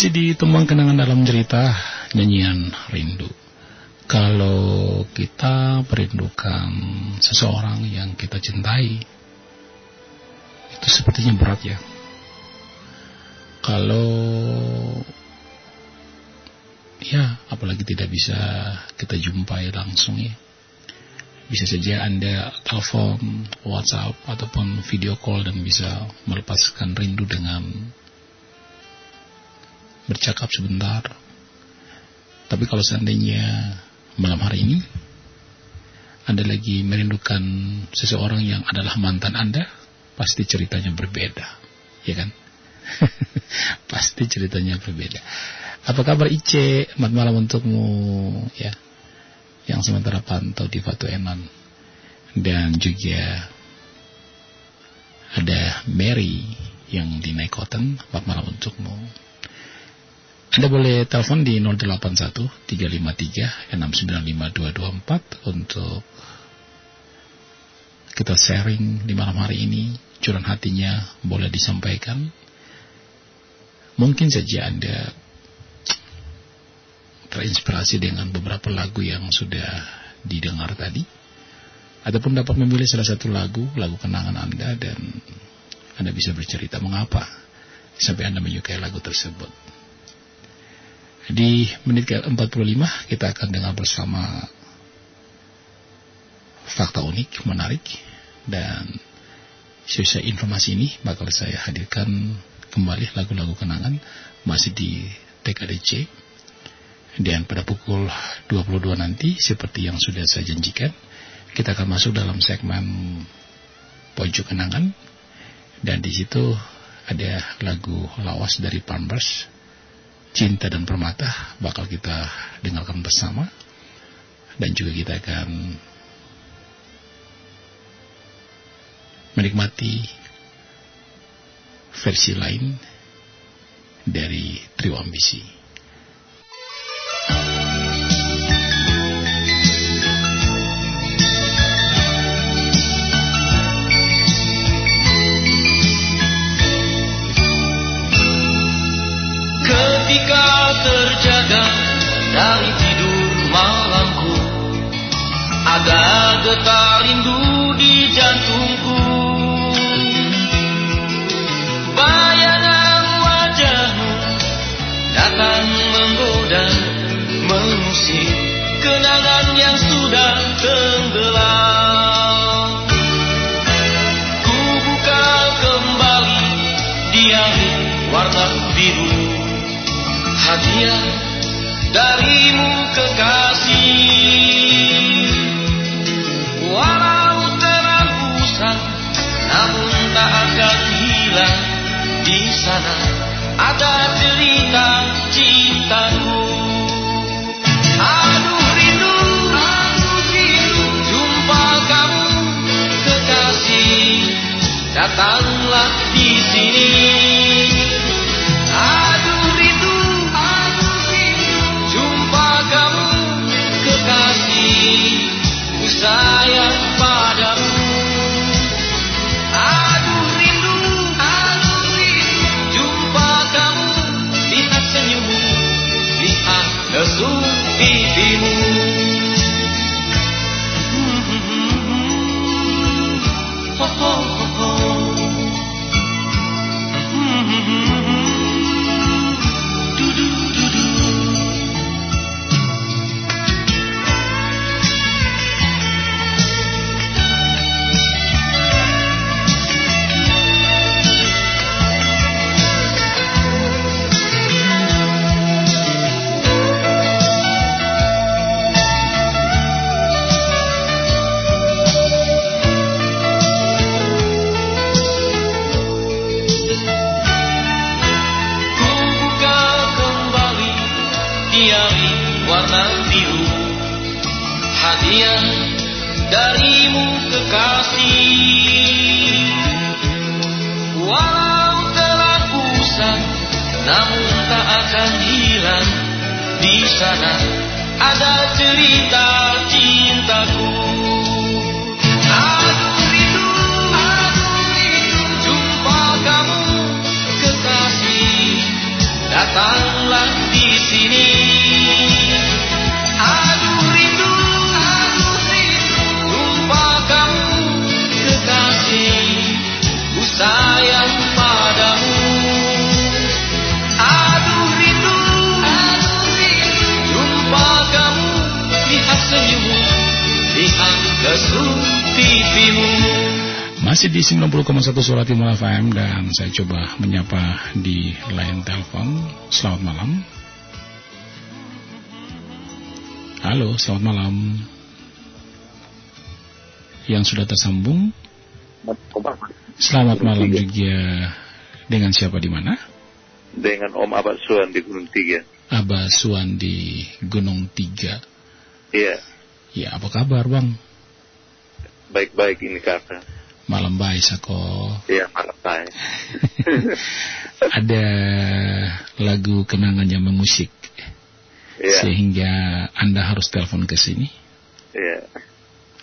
Masih di Tumbang Kenangan dalam cerita nyanyian rindu. Kalau kita merindukan seseorang yang kita cintai, itu sepertinya berat ya. Kalau ya apalagi tidak bisa kita jumpai langsung ya. Bisa saja Anda telepon, WhatsApp, ataupun video call dan bisa melepaskan rindu dengan bercakap sebentar. Tapi kalau seandainya malam hari ini Anda lagi merindukan seseorang yang adalah mantan Anda, pasti ceritanya berbeda, ya kan? pasti ceritanya berbeda. Apa kabar Ice? Selamat malam untukmu, ya yang sementara pantau di Fatu Enan dan juga ada Mary yang di Naikoten malam untukmu Anda boleh telepon di 081 353 695 224 untuk kita sharing di malam hari ini. Curahan hatinya boleh disampaikan. Mungkin saja Anda terinspirasi dengan beberapa lagu yang sudah didengar tadi. Ataupun dapat memilih salah satu lagu lagu kenangan Anda dan Anda bisa bercerita mengapa sampai Anda menyukai lagu tersebut di menit ke-45 kita akan dengar bersama fakta unik menarik dan sisa informasi ini bakal saya hadirkan kembali lagu-lagu kenangan masih di TKDC dan pada pukul 22 nanti, seperti yang sudah saya janjikan, kita akan masuk dalam segmen Pojok Kenangan. Dan di situ ada lagu lawas dari Palmbers, Cinta dan Permata, bakal kita dengarkan bersama. Dan juga kita akan menikmati versi lain dari Trio Ambisi. Ada getar rindu di jantungku. Bayangan wajahmu datang menggoda Mengusik kenangan yang sudah tenggelam. Ku buka kembali diari warna biru. Hadiah darimu sana ada cerita cintamu Aduh rindu, aduh rindu. Jumpa kamu kekasih. Datanglah di sini. Aduh rindu, aduh rindu. Jumpa kamu kekasih. Ku sayang sana ada cerita cintaku. Datanglah di sini. Aduh. Masih di 90,1 Suara Timur FM dan saya coba menyapa di line telepon. Selamat malam. Halo, selamat malam. Yang sudah tersambung, selamat malam juga. Dengan siapa di mana? dengan Om Abad Suan di Gunung Tiga. Abah Suan di Gunung Tiga. Iya, Ya, apa kabar bang? Baik-baik ini kakak. Malam baik, Sako. Iya, malam baik. Ada lagu kenangan yang mengusik. Iya, Sehingga Anda harus telepon ke sini. iya.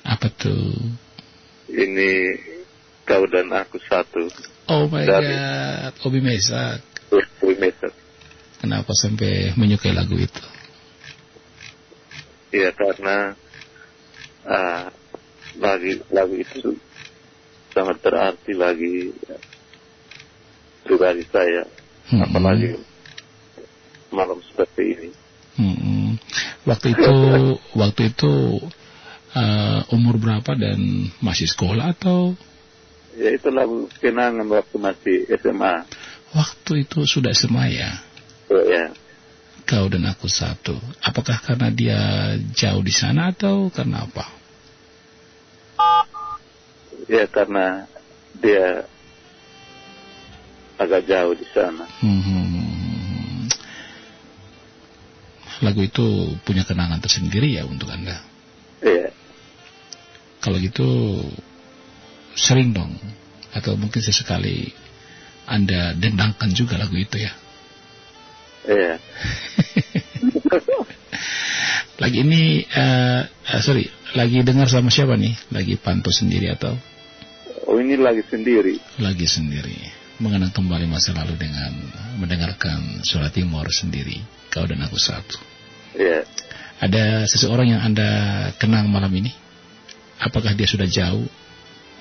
Apa tuh? Ini kau dan aku satu. Oh my Dari- god, Obi Mesak. We method. Kenapa sampai menyukai lagu itu? Iya, karena ah, lagi lagu itu sangat berarti bagi ya, pribadi saya. Hmm. Apalagi malam seperti ini. Mm-mm. Waktu itu, waktu itu eh, umur berapa dan masih sekolah atau Ya itu lagu kenangan waktu masih SMA. waktu itu sudah semaya? Oh, ya. Kau dan aku satu. Apakah karena dia jauh di sana atau karena apa? Ya karena dia agak jauh di sana. Hmm. Lagu itu punya kenangan tersendiri ya untuk Anda. Iya. Kalau gitu sering dong atau mungkin sesekali Anda dendangkan juga lagu itu ya. Iya. lagi ini eh eh, sorry, lagi dengar sama siapa nih? Lagi pantau sendiri atau Oh ini lagi sendiri. lagi sendiri? Mengenang kembali masa lalu dengan mendengarkan suara Timur sendiri. Kau dan aku satu. Iya. Ada seseorang yang Anda kenang malam ini? Apakah dia sudah jauh?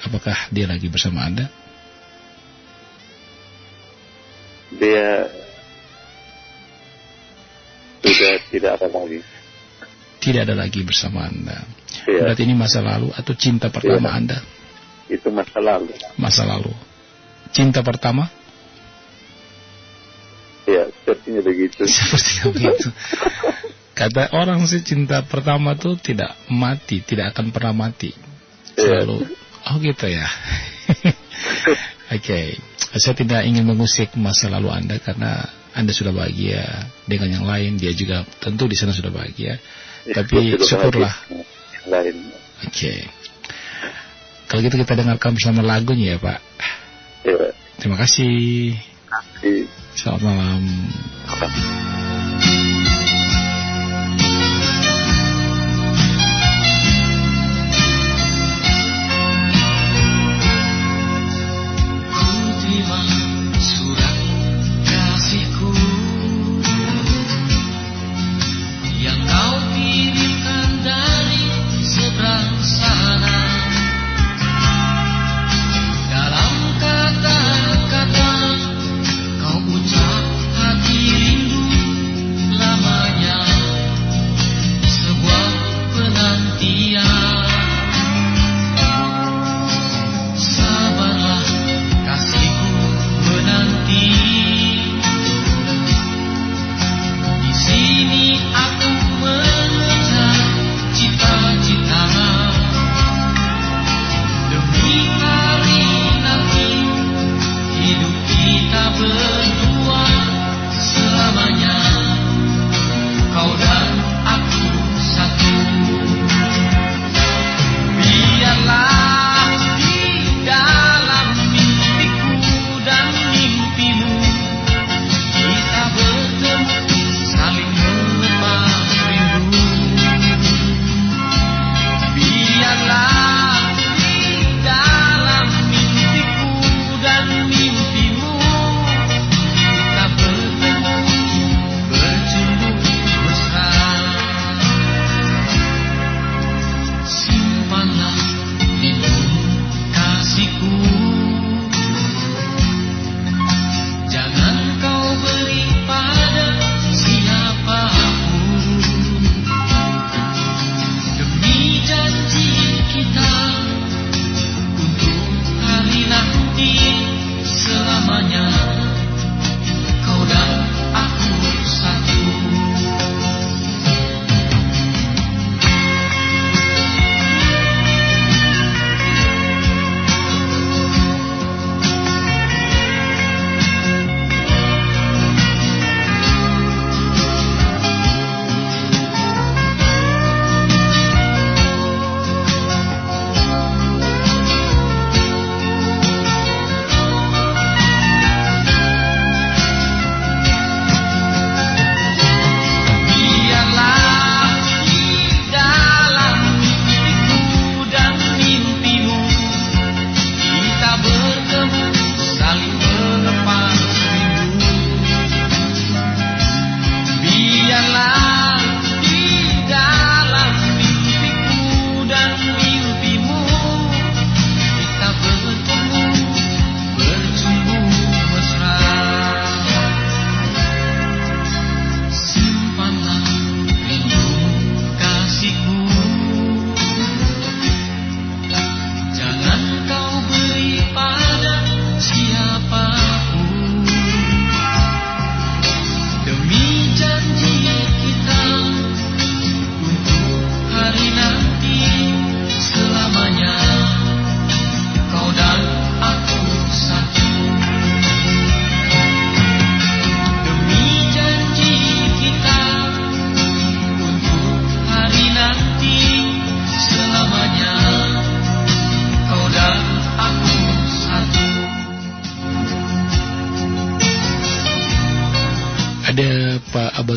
Apakah dia lagi bersama Anda? Dia sudah tidak ada lagi. Tidak ada lagi bersama Anda. Iya. Berarti ini masa lalu atau cinta pertama Iya. Anda? Itu masa lalu. Masa lalu. Cinta pertama? Ya sepertinya begitu. Seperti begitu. Kata orang sih cinta pertama tuh tidak mati, tidak akan pernah mati. Iya. Selalu. Oh gitu ya. Oke. Saya tidak ingin mengusik masa lalu Anda karena Anda sudah bahagia dengan yang lain, dia juga tentu di sana sudah bahagia. Ya, Tapi syukurlah. Oke. Kalau gitu kita dengarkan bersama lagunya ya Pak. Ya. Terima kasih. Selamat malam.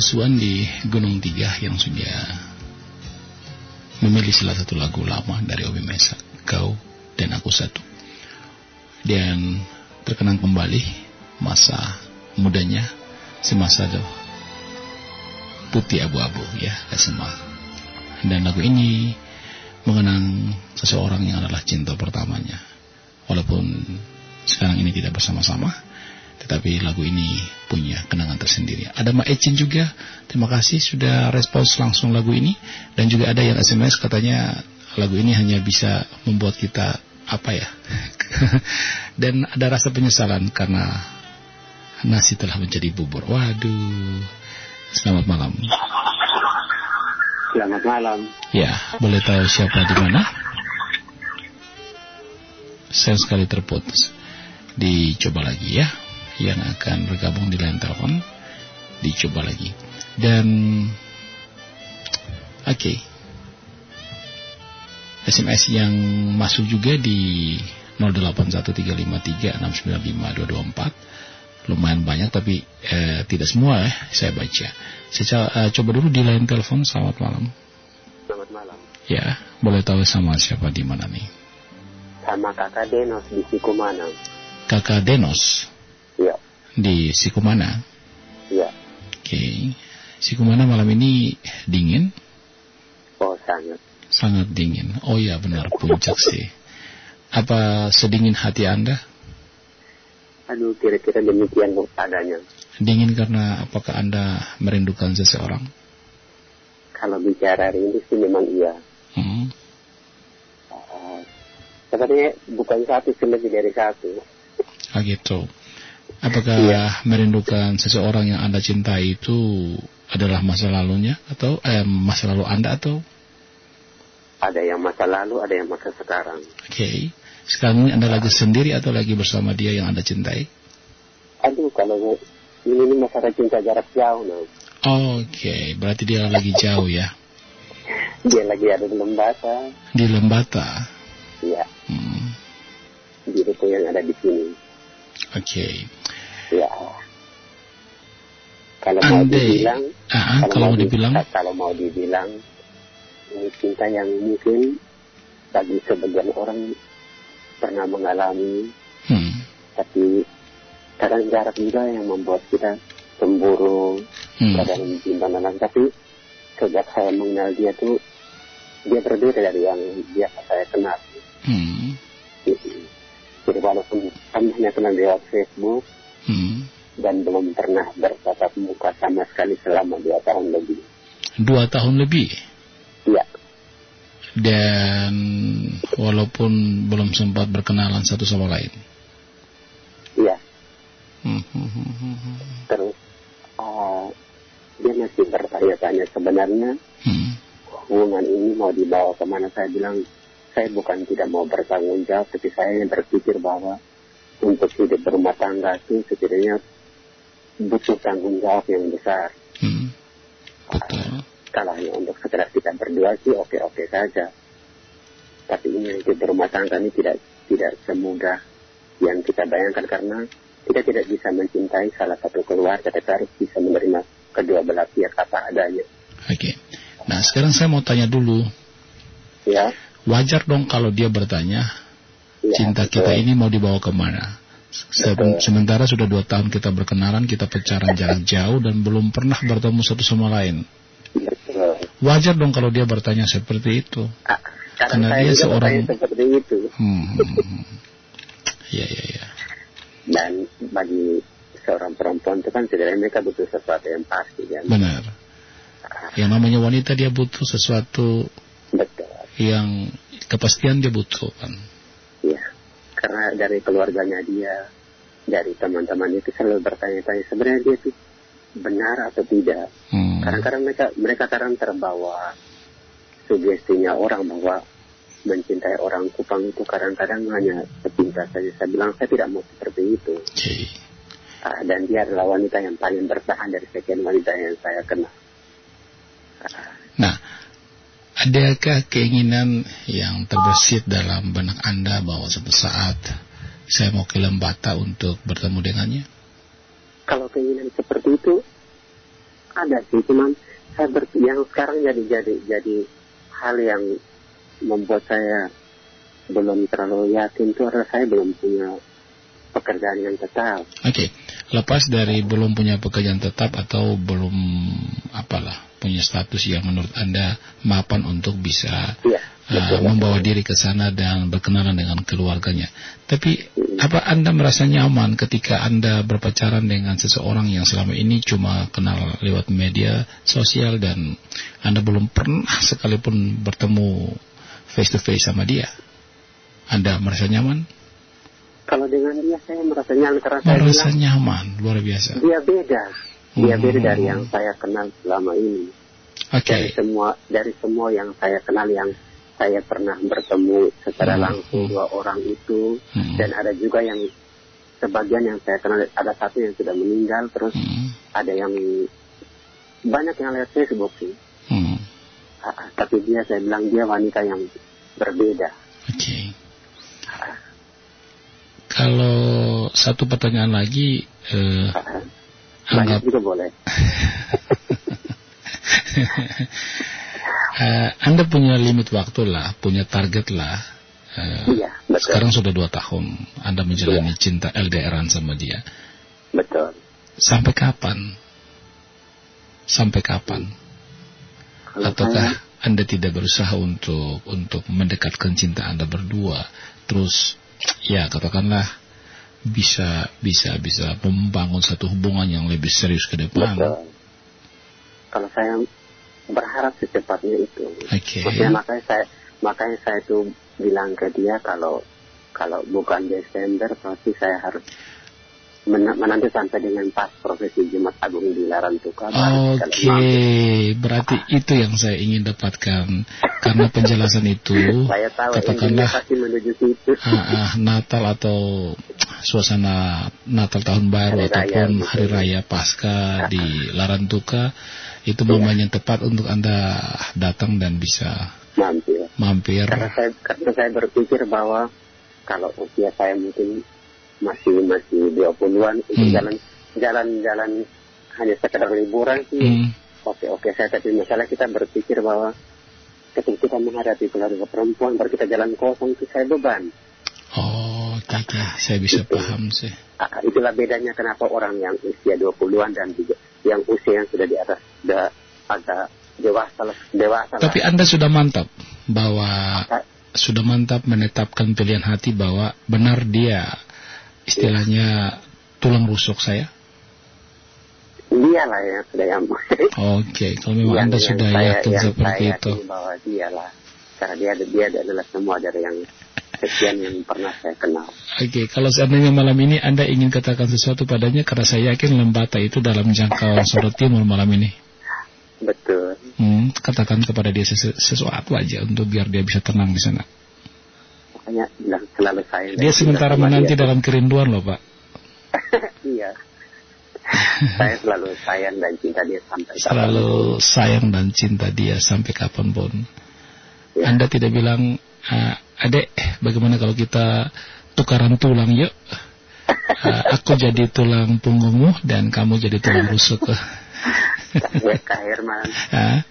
Abasuan di Gunung Tiga yang sudah memilih salah satu lagu lama dari Obi Mesa, Kau dan Aku Satu. Dan terkenang kembali masa mudanya semasa itu putih abu-abu ya SMA. Dan lagu ini mengenang seseorang yang adalah cinta pertamanya. Walaupun sekarang ini tidak bersama-sama, tetapi lagu ini punya kenangan tersendiri. Ada Mbak Ecin juga, terima kasih sudah respons langsung lagu ini. Dan juga ada yang SMS katanya lagu ini hanya bisa membuat kita apa ya. Dan ada rasa penyesalan karena nasi telah menjadi bubur. Waduh. Selamat malam. Selamat malam. Ya, boleh tahu siapa di mana? Saya sekali terputus. Dicoba lagi ya. Yang akan bergabung di line telepon. Dicoba lagi. Dan oke. Okay. SMS yang masuk juga di 081353695224 lumayan banyak tapi eh, tidak semua eh, saya baca. Saya eh, coba dulu di line telepon. Selamat malam. Selamat malam. Ya, boleh tahu sama siapa di mana nih? Sama kakak Denos di Sikumana. Kakak Denos Iya, di Sikumana. iya. Oke. Sikumana malam ini dingin, Oh sangat. sangat dingin. Oh ya benar puncak sih. Apa sedingin hati Anda? Aduh, kira-kira demikian adanya. Dingin karena apakah Anda merindukan seseorang? Kalau bicara rindu sih memang iya. Hmm. Uh, sebenarnya bukan satu sih lebih dari satu. Ah gitu. Apakah Iya. merindukan seseorang yang Anda cintai itu adalah masa lalunya atau eh, masa lalu Anda atau Ada yang masa lalu, ada yang masa sekarang. Oke. Sekarang ini Anda lagi sendiri atau lagi bersama dia yang Anda cintai? Aduh, kalau ini, ini masalah cinta jarak jauh, nah. Oke, berarti dia lagi jauh ya. Dia lagi ada di Lembata, Di Lembata. ya, Hmm. di ruko yang ada di sini. Oke. Ya. Kalau mau dibilang, ah, kalau mau di- dibilang, kalau mau dibilang ini cinta yang mungkin bagi sebagian orang pernah mengalami, hmm, tapi kadang jarak juga yang membuat kita cemburu, hmm, kadang bimbang tapi sejak saya mengenal dia tuh dia berbeda dari yang biasa saya kenal. hmm, Jadi walaupun kami hanya kenal lewat Facebook hmm. dan belum pernah bertatap muka sama sekali selama dua tahun lebih. Dua tahun lebih. Iya, Dan walaupun belum sempat berkenalan satu sama lain. iya. Hmm, hmm, hmm, hmm, hmm. Terus uh, dia masih bertanya-tanya sebenarnya Hmm, hubungan ini mau dibawa ke mana? Saya bilang saya bukan tidak mau bertanggung jawab, tapi saya berpikir bahwa untuk hidup berumah tangga itu setidaknya butuh tanggung jawab yang besar. hmm. Betul. Kalau hanya untuk sekedar kita berdua sih oke-oke saja. Tapi ini hidup berumah tangga ini tidak tidak semudah yang kita bayangkan karena kita tidak bisa mencintai salah satu keluarga, tapi harus bisa menerima kedua belah pihak apa adanya. Oke. Nah sekarang saya mau tanya dulu. Ya, Wajar dong kalau dia bertanya ya cinta betul. kita ini mau dibawa ke mana? Se- Betul. Sementara sudah dua tahun kita berkenalan, kita pacaran jarak jauh dan belum pernah bertemu satu sama lain. Betul. Wajar dong kalau dia bertanya seperti itu. Ah, Karena dia seorang- seperti itu. Hmm, hmm, hmm. Iya, iya, iya. Dan bagi seorang perempuan itu kan sebenarnya mereka butuh sesuatu yang pasti kan. Benar. Yang namanya wanita dia butuh sesuatu Betul. Yang kepastian dia butuh kan. Ya. Karena dari keluarganya dia, dari teman-teman itu selalu bertanya-tanya sebenarnya dia itu benar atau tidak. Hmm. Kadang-kadang mereka mereka kadang terbawa sugestinya orang bahwa mencintai orang Kupang itu kadang-kadang hanya sepintas saja. Saya bilang saya tidak mau seperti itu. Oke. Ah, dan dia adalah wanita yang paling bertahan dari sekian wanita yang saya kenal. Nah, adakah keinginan yang terbesit dalam benak Anda bahwa suatu saat saya mau ke Lembata untuk bertemu dengannya? Kalau keinginan seperti itu, ada sih, cuman saya ber, yang sekarang jadi jadi jadi hal yang membuat saya belum terlalu yakin itu adalah saya belum punya pekerjaan yang tetap. Oke, lepas dari belum punya pekerjaan tetap atau belum apalah punya status yang menurut anda mapan untuk bisa Iya. uh, betul. membawa diri ke sana dan berkenalan dengan keluarganya. Tapi apa anda merasa nyaman ketika anda berpacaran dengan seseorang yang selama ini cuma kenal lewat media sosial dan anda belum pernah sekalipun bertemu face to face sama dia? Anda merasa nyaman? Kalau dengan dia saya merasa nyaman karena saya Merasa bilang nyaman, luar biasa. dia beda. Dia Hmm. beda dari yang saya kenal selama ini. Oke. Dari semua dari semua yang saya kenal yang saya pernah bertemu secara Hmm. langsung dua orang itu Hmm. dan ada juga yang sebagian yang saya kenal ada satu yang sudah meninggal terus Hmm. ada yang banyak yang lewat Facebook sih. Hmm. Ah, Tapi dia saya bilang dia wanita yang berbeda. Oke. Kalau satu pertanyaan lagi, eh, anggap juga boleh. eh, Anda punya limit waktu lah, punya target lah. Eh, Iya, betul. sekarang sudah dua tahun Anda menjalani cinta LDRan sama dia. Betul. Sampai kapan? Sampai kapan? Kalau Ataukah saya, Anda tidak berusaha untuk untuk mendekatkan cinta Anda berdua, terus ya katakanlah bisa bisa bisa membangun satu hubungan yang lebih serius ke depan. betul. Kalau saya berharap secepatnya itu. Oke. Maksudnya makanya saya makanya saya tuh bilang ke dia kalau kalau bukan Desember pasti saya harus men- menanti sampai dengan pas profesi Jumat Agung di Larantuka. Oke, mampu. berarti itu yang saya ingin dapatkan karena penjelasan itu Saya tahu katakanlah pasti menuju situ. ah, ah, Natal atau suasana Natal tahun baru Hari raya, ataupun gitu. hari raya pasca di Larantuka itu momen yang tepat untuk anda datang dan bisa Mampir. mampir. Karena saya karena saya berpikir bahwa kalau usia saya mungkin masih masih 20-an untuk Hmm. jalan jalan jalan hanya sekedar liburan sih. Hmm, Oke oke saya tapi masalah kita berpikir bahwa ketika kita menghadapi keluarga perempuan baru kita jalan kosong itu saya beban. Oh, oke. saya bisa paham sih. Ah, itulah bedanya kenapa orang yang usia 20-an dan juga yang usia yang sudah di atas sudah agak dewasa lah, dewasa lah. Tapi anda sudah mantap bahwa Sa- sudah mantap menetapkan pilihan hati bahwa benar dia istilahnya tulang rusuk saya. dialah yang sudah yang Oke, kalau memang anda sudah yakin yang seperti saya itu. bahwa dialah karena dia dia adalah semua dari yang sekian yang pernah saya kenal. Oke, kalau seandainya malam ini anda ingin katakan sesuatu padanya karena saya yakin Lembata itu dalam jangkauan Sorot Timur malam ini. Betul. Hmm, katakan kepada dia sesu- sesuatu aja untuk biar dia bisa tenang di sana. Makanya bilang selalu dan Dia sementara menanti dia. dalam kerinduan loh, Pak. iya. saya selalu sayang dan cinta dia sampai Selalu sayang dan cinta dia sampai kapan pun. Ya. Anda tidak bilang, "Ah, adek, bagaimana kalau kita tukaran tulang yuk? Ah, aku jadi tulang punggungmu dan kamu jadi tulang rusuk. Kak Herman, Ah,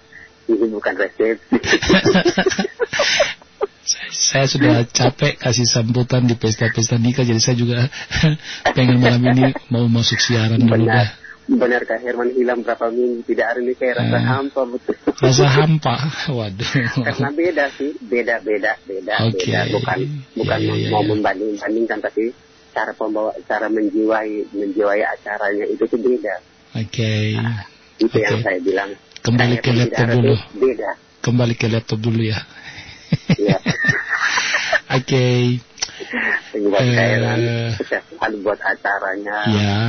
ini bukan resepsi. saya, saya sudah capek kasih sambutan di pesta-pesta nikah, jadi saya juga pengen malam ini mau masuk siaran dulu dah. Benar. Kak Herman hilang berapa minggu tidak ada nih kayak rasa Ah. hampa betul. Rasa hampa, waduh. Karena beda sih, beda beda beda Oke. beda bukan bukan Iya, iya, mau iya. membanding bandingkan tapi cara pembawa cara menjiwai menjiwai acaranya itu tuh beda. Oke, Itu yang Oke. saya bilang. Kembali Kak ke laptop dulu. Beda. kembali ke laptop dulu ya. Iya. Oke, buat saya kan sukses selalu buat acaranya. ya.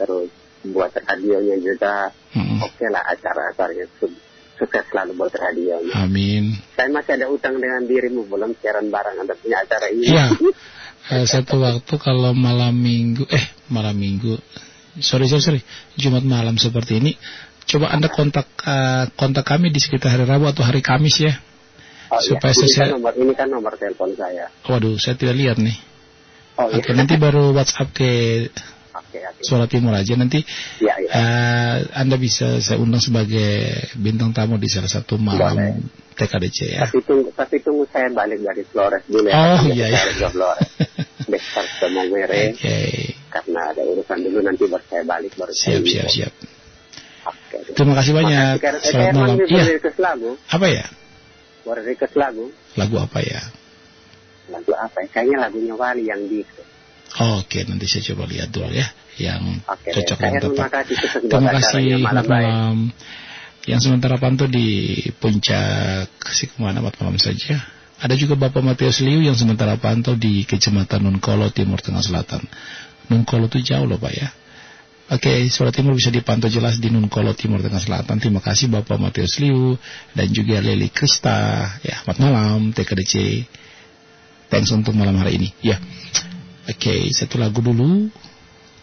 terus buat radionya juga. Mm, oke lah acara-acaranya Su- sukses selalu buat radionya Amin. saya masih ada utang dengan dirimu belum siaran bareng anda punya acara ini. Iya. Eh, satu waktu kalau malam minggu, eh malam minggu, sorry sorry sorry, Jumat malam seperti ini, coba anda kontak eh, kontak kami di sekitar hari Rabu atau hari Kamis ya. Oh, iya. supaya ini saya- kan nomor ini kan nomor telepon saya Waduh, saya tidak lihat nih. oh iya Oke, nanti baru WhatsApp ke. Suara Timur aja nanti Ya ya. eh, Anda bisa saya undang sebagai bintang tamu di salah satu malam Boleh. TKDC ya. Tapi tunggu tapi tunggu saya balik dari Flores dulu ya. Oh iya iya. ke Flores. Besar ke Mongere Oke. karena ada urusan dulu nanti baru saya balik baru Siap siap siap. Oke. Terima kasih banyak. Makasih. Eh, Selamat saya malam. Iya. Apa ya? Request lagu. Lagu apa ya? Lagu apa ya? Kayaknya lagunya Wali yang di Oke, nanti saya coba lihat dulu ya yang Oke, cocok terima tepat. kasih Terima kasih. Malam malam. Yang sementara pantau di puncak Sikuman amat malam saja. Ada juga Bapak Matius Liu yang sementara pantau di Kecamatan Nunkolo Timur Tengah Selatan. Nunkolo itu jauh loh Pak ya. Oke, suara timur bisa dipantau jelas di Nunkolo Timur Tengah Selatan. Terima kasih Bapak Matius Liu dan juga Leli Krista. Ya, selamat malam TKDC. Thanks untuk malam hari ini. Ya. Oke, satu lagu dulu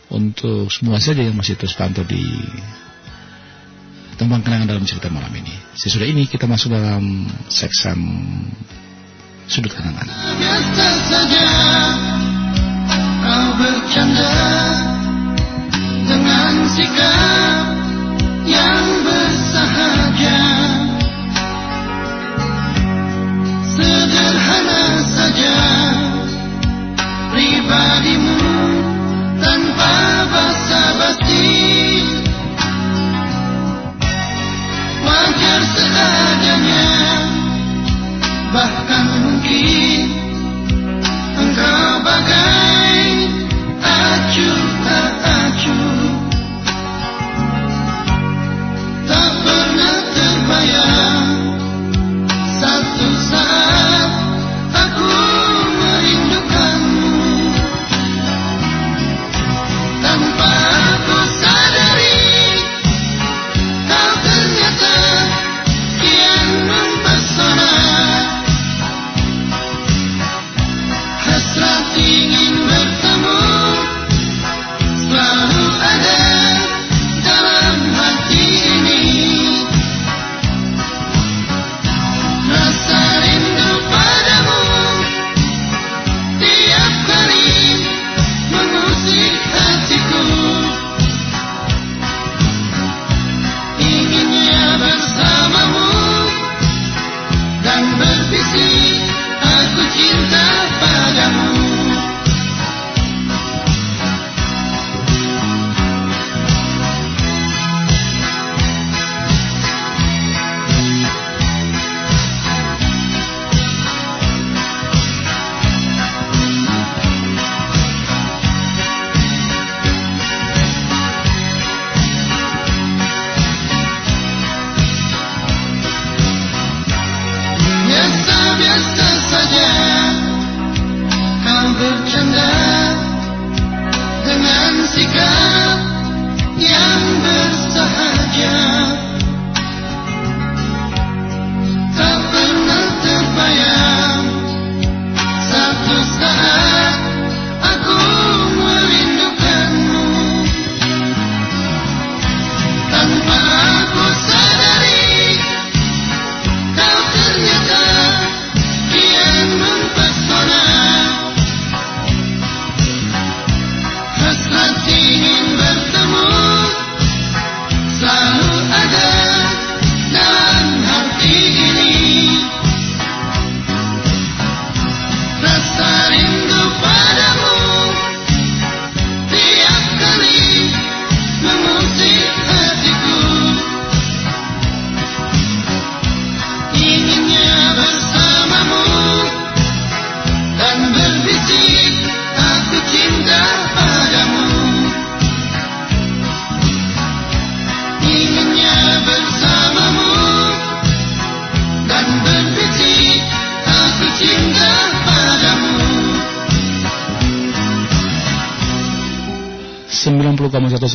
untuk semua saja yang masih terus pantau di tembang kenangan dalam cerita malam ini. Sesudah ini kita masuk dalam seksan sudut kenangan. Kau bercanda dengan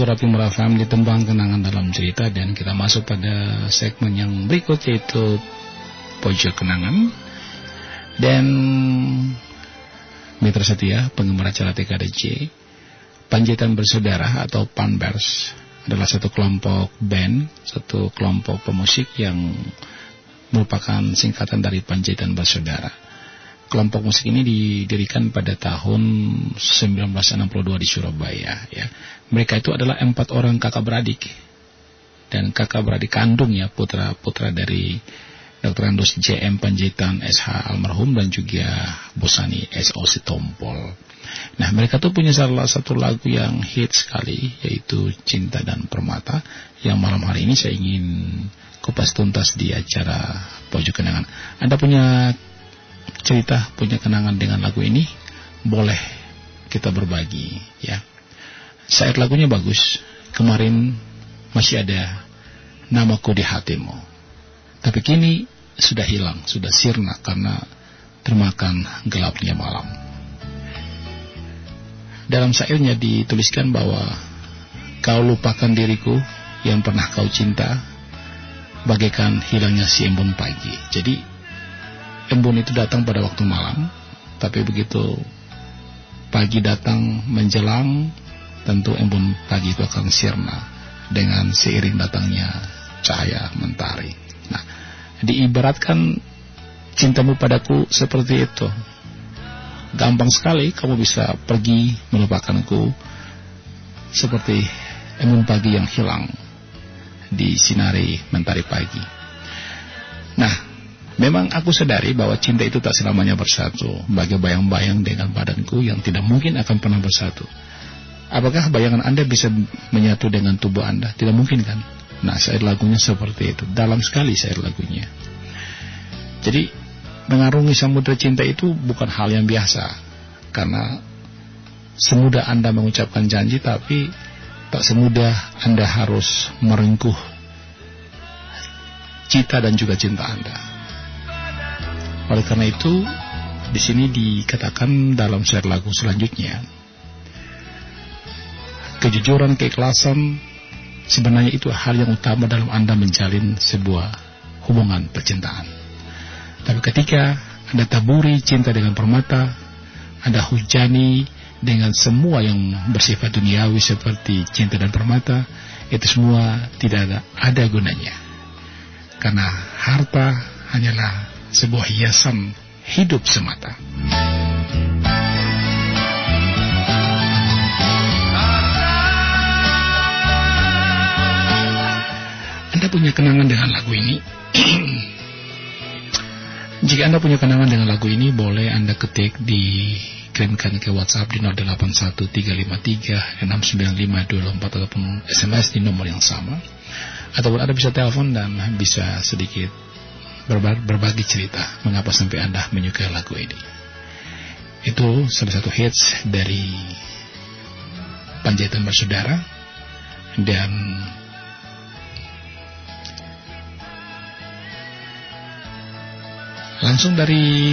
Surat FM di tembang kenangan dalam cerita dan kita masuk pada segmen yang berikut yaitu pojok kenangan dan mitra setia penggemar acara TKDC Panjaitan Bersaudara atau Panbers adalah satu kelompok band, satu kelompok pemusik yang merupakan singkatan dari Panjaitan Bersaudara. Kelompok musik ini didirikan pada tahun 1962 di Surabaya ya. Mereka itu adalah empat orang kakak beradik dan kakak beradik kandung ya putra-putra dari Dr. Andus JM Panjaitan SH almarhum dan juga Bosani SO Sitompol. Nah mereka tuh punya salah satu lagu yang hit sekali yaitu Cinta dan Permata yang malam hari ini saya ingin kupas tuntas di acara Pojok Kenangan. Anda punya cerita, punya kenangan dengan lagu ini? Boleh kita berbagi ya. Saat lagunya bagus, kemarin masih ada namaku di hatimu. Tapi kini sudah hilang, sudah sirna karena termakan gelapnya malam. Dalam syairnya dituliskan bahwa kau lupakan diriku yang pernah kau cinta bagaikan hilangnya si embun pagi. Jadi embun itu datang pada waktu malam, tapi begitu pagi datang menjelang, tentu embun pagi itu akan sirna dengan seiring datangnya cahaya mentari. Nah, diibaratkan cintamu padaku seperti itu. Gampang sekali kamu bisa pergi melupakanku seperti embun pagi yang hilang di sinari mentari pagi. Nah, memang aku sadari bahwa cinta itu tak selamanya bersatu, bagai bayang-bayang dengan badanku yang tidak mungkin akan pernah bersatu. Apakah bayangan Anda bisa menyatu dengan tubuh Anda? Tidak mungkin kan? Nah, syair lagunya seperti itu. Dalam sekali syair lagunya. Jadi, mengarungi samudera cinta itu bukan hal yang biasa. Karena semudah Anda mengucapkan janji, tapi tak semudah Anda harus merengkuh cita dan juga cinta Anda. Oleh karena itu, di sini dikatakan dalam syair lagu selanjutnya, kejujuran, keikhlasan, sebenarnya itu hal yang utama dalam Anda menjalin sebuah hubungan percintaan. Tapi ketika Anda taburi cinta dengan permata, Anda hujani dengan semua yang bersifat duniawi seperti cinta dan permata, itu semua tidak ada, ada gunanya. Karena harta hanyalah sebuah hiasan hidup semata. Anda punya kenangan dengan lagu ini? Jika Anda punya kenangan dengan lagu ini, boleh Anda ketik di kirimkan ke WhatsApp di 081353695224 ataupun SMS di nomor yang sama. Ataupun Anda bisa telepon dan bisa sedikit berbagi cerita mengapa sampai Anda menyukai lagu ini. Itu salah satu hits dari Panjaitan Bersaudara dan Langsung dari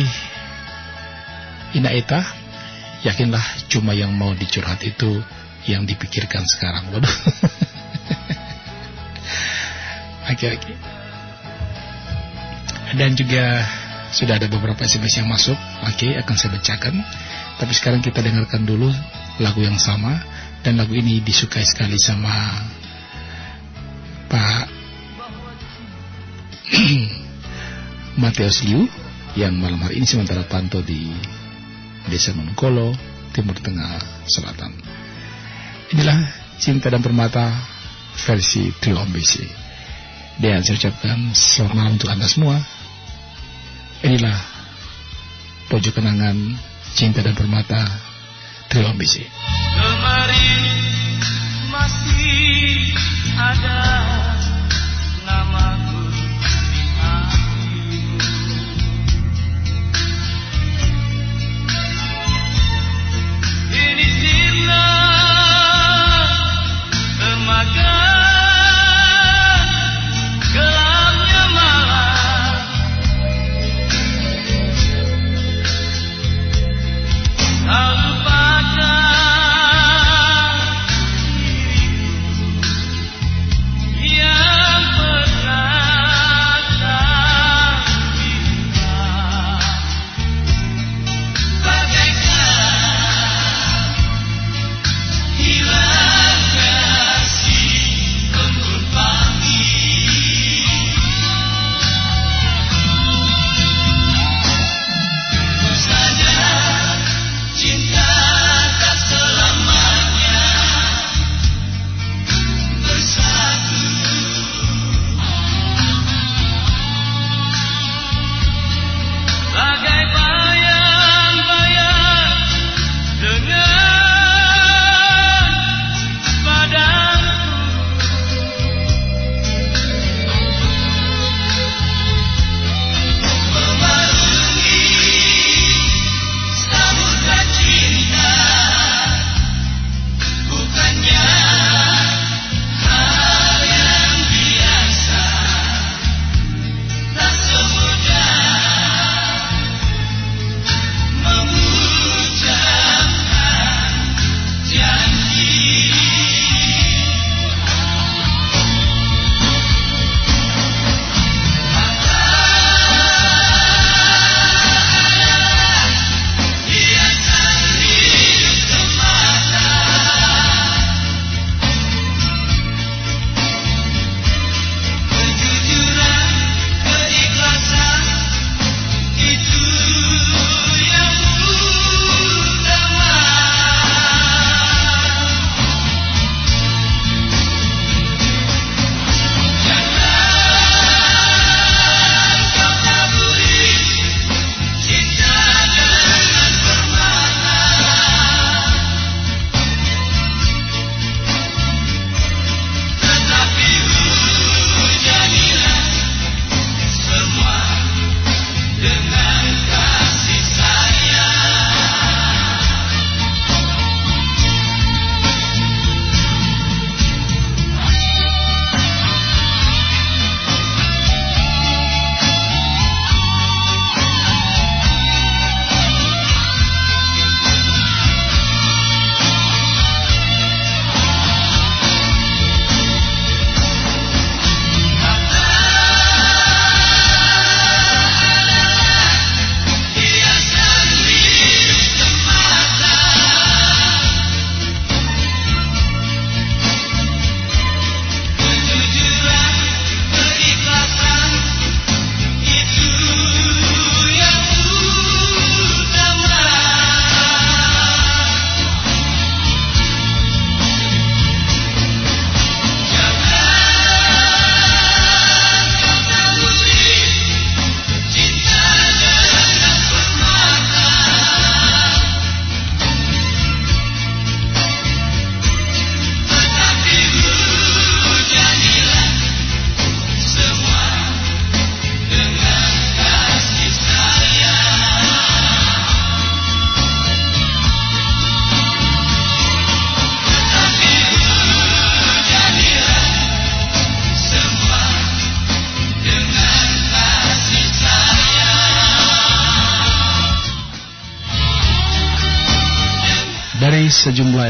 Ina Eta, yakinlah cuma yang mau dicurhat itu yang dipikirkan sekarang. Waduh. Oke, oke. Dan juga sudah ada beberapa SMS yang masuk. Oke, akan saya bacakan. Tapi sekarang kita dengarkan dulu lagu yang sama. Dan lagu ini disukai sekali sama Pak Matius Liu yang malam hari ini sementara pantau di Desa Nongkolo, Timur Tengah Selatan. Inilah Cinta dan Permata versi Trio Ambisi. Dan saya ucapkan selamat malam untuk Anda semua. Inilah pojok kenangan Cinta dan Permata Trio Ambisi. Kemarin masih ada namaku di hatimu.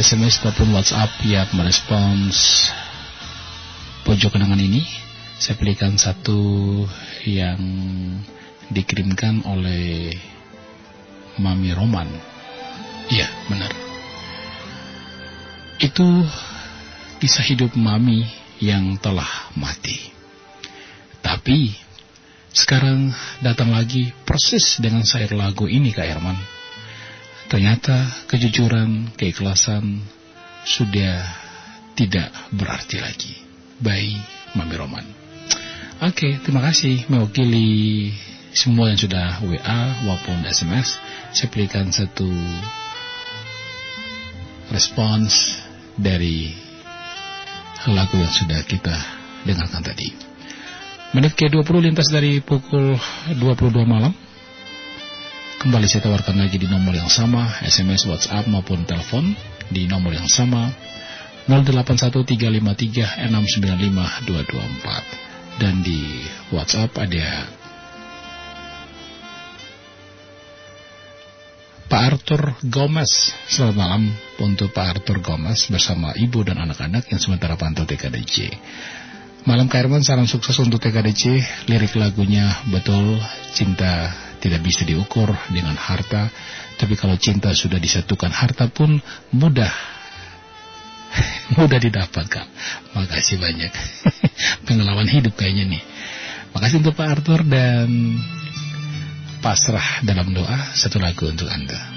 SMS ataupun WhatsApp yang merespons pojok kenangan ini, saya pilihkan satu yang dikirimkan oleh Mami Roman. Iya, benar. Itu kisah hidup Mami yang telah mati. Tapi sekarang datang lagi persis dengan syair lagu ini Kak Herman. Ternyata kejujuran, keikhlasan sudah tidak berarti lagi. By Mami Roman. Oke, terima kasih mewakili semua yang sudah WA maupun SMS. Saya berikan satu respons dari lagu yang sudah kita dengarkan tadi. Menit ke-20 lintas dari pukul 22 malam. Kembali saya tawarkan lagi di nomor yang sama, SMS, WhatsApp maupun telepon di nomor yang sama 081353695224 dan di WhatsApp ada Pak Arthur Gomez. Selamat malam untuk Pak Arthur Gomez bersama ibu dan anak-anak yang sementara pantau TKDC. Malam Kairman salam sukses untuk TKDC. Lirik lagunya betul cinta tidak bisa diukur dengan harta, tapi kalau cinta sudah disatukan harta pun mudah mudah didapatkan. Makasih banyak. Pengalaman hidup kayaknya nih. Makasih untuk Pak Arthur dan pasrah dalam doa satu lagu untuk Anda.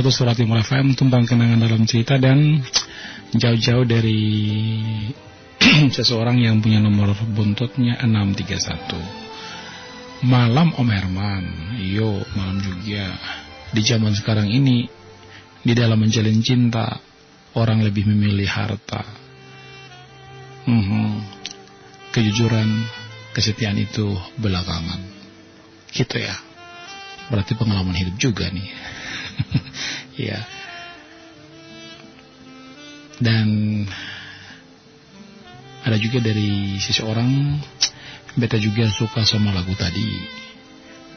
101 Surat Timur FM Tumpang Kenangan Dalam Cerita dan jauh-jauh dari seseorang yang punya nomor buntutnya 631 Malam Om Herman. Yo, malam juga. Di zaman sekarang ini Di dalam menjalin cinta Orang lebih memilih harta. Mm -hmm. Kejujuran Kesetiaan itu belakangan. Gitu ya. Berarti pengalaman hidup juga nih. ya. Dan ada juga dari seseorang beta juga suka sama lagu tadi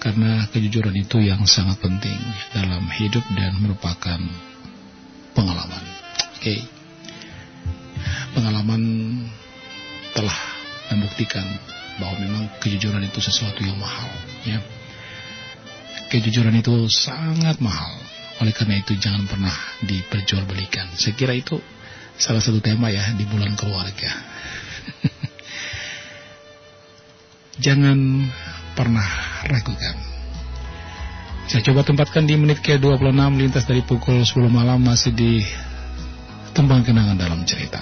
karena kejujuran itu yang sangat penting dalam hidup dan merupakan pengalaman. Oke. Pengalaman telah membuktikan bahwa memang kejujuran itu sesuatu yang mahal, ya. Kejujuran itu sangat mahal. Oleh karena itu jangan pernah diperjualbelikan. Saya kira itu salah satu tema ya di bulan keluarga. Jangan pernah ragukan. Saya coba tempatkan di menit ke-26 lintas dari pukul 10 malam masih di tembang kenangan dalam cerita.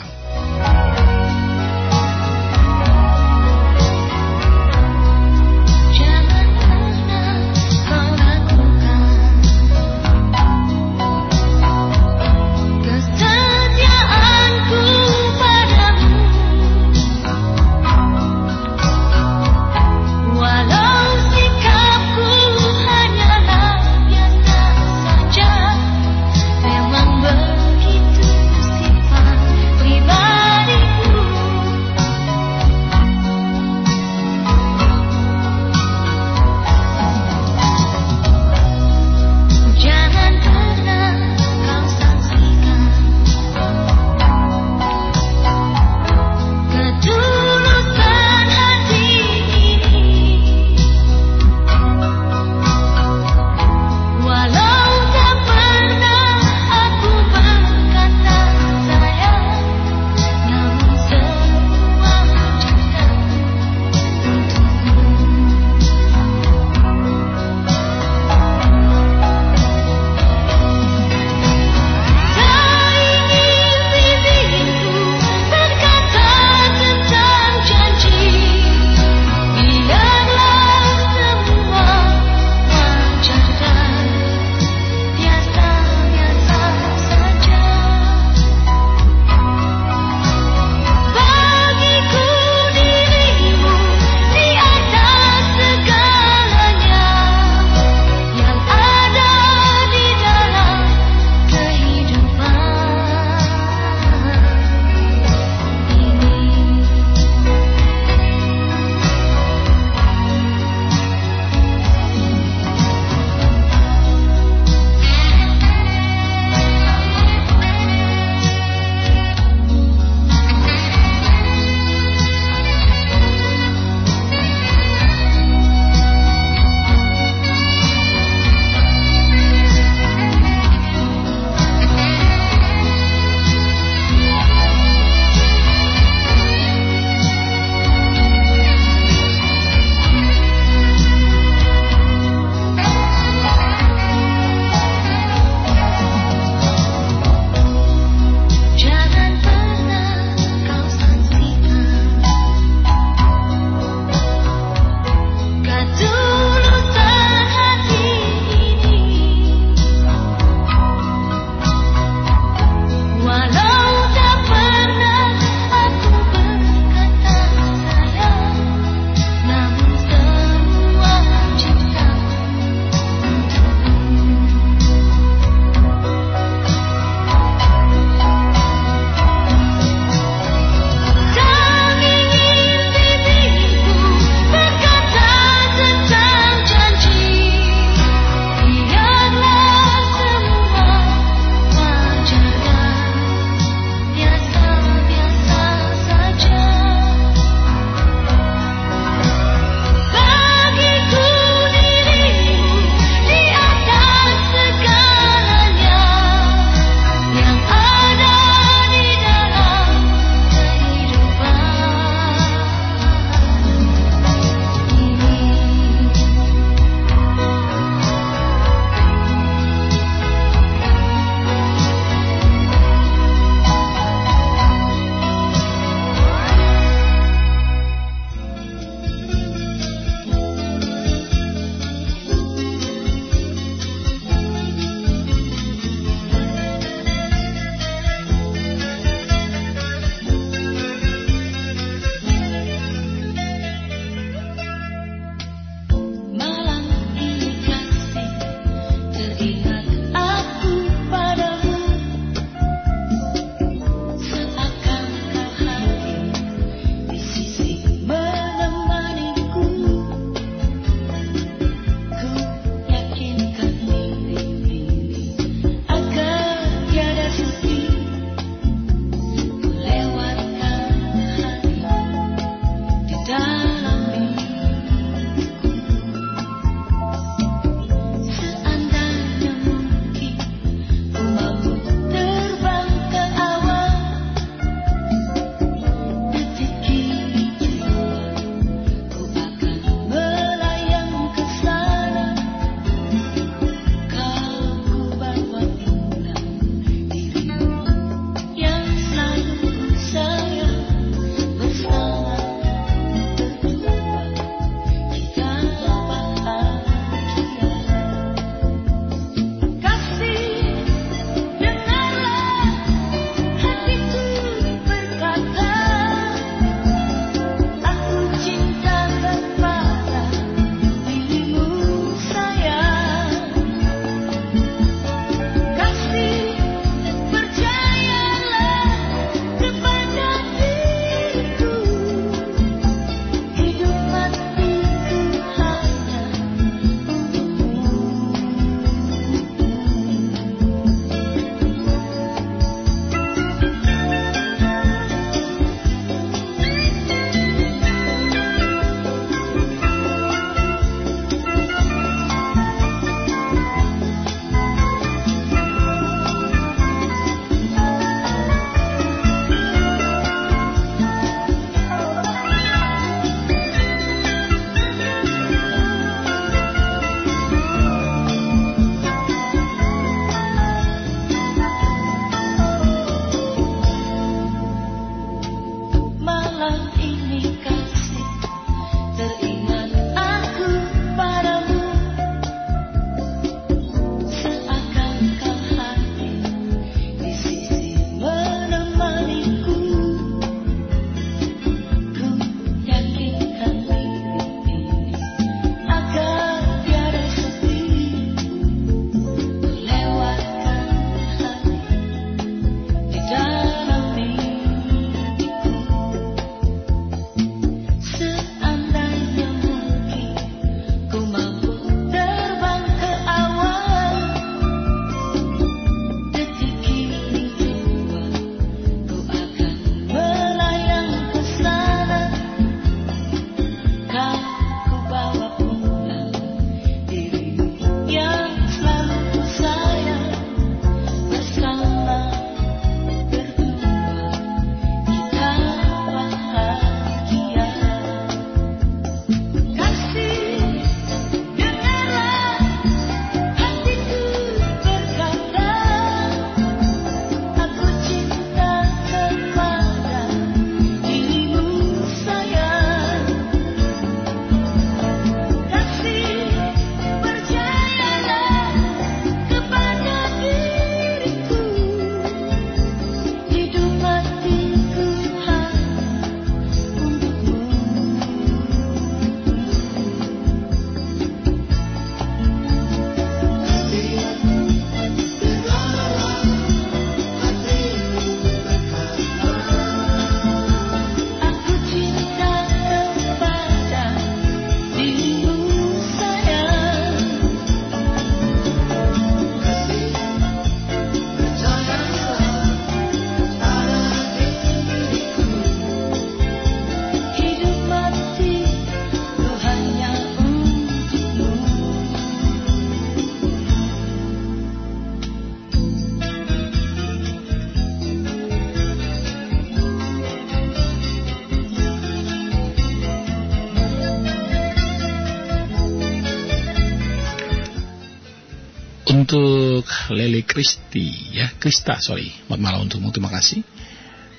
Lele Kristi ya Krista sorry. Selamat malam untukmu terima kasih.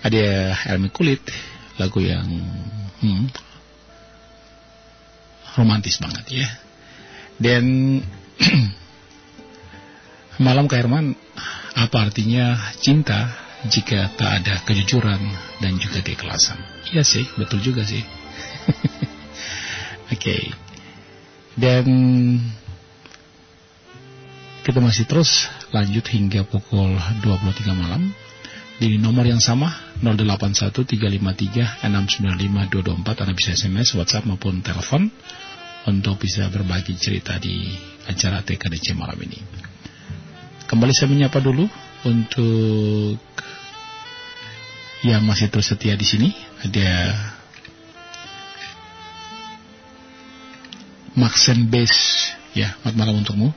Ada Helmi Kulit lagu yang hmm, romantis banget ya. Dan malam Kak Herman apa artinya cinta jika tak ada kejujuran dan juga keikhlasan? Iya sih betul juga sih. Oke. Dan kita masih terus lanjut hingga pukul 23 malam. Di nomor yang sama 081353695224 Anda bisa SMS, WhatsApp maupun telepon untuk bisa berbagi cerita di acara TKDC malam ini. Kembali saya menyapa dulu untuk yang masih terus setia di sini. Ada Maxen Base. Ya, selamat malam untukmu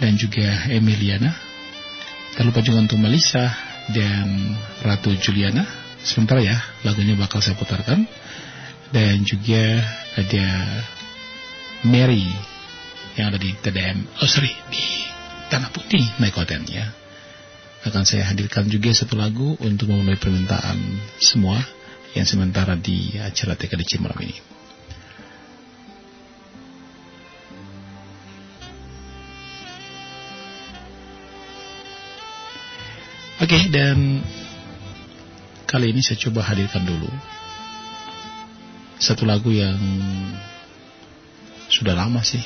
dan juga Emiliana. Tak lupa juga untuk Melisa dan Ratu Juliana. Sementara ya, lagunya bakal saya putarkan. Dan juga ada Mary yang ada di TDM, oh sorry, di Tanah Putih Mekoten ya. Akan saya hadirkan juga satu lagu untuk memenuhi permintaan semua yang sementara di acara TKDC malam ini. Oke, dan kali ini saya coba hadirkan dulu satu lagu yang sudah lama sih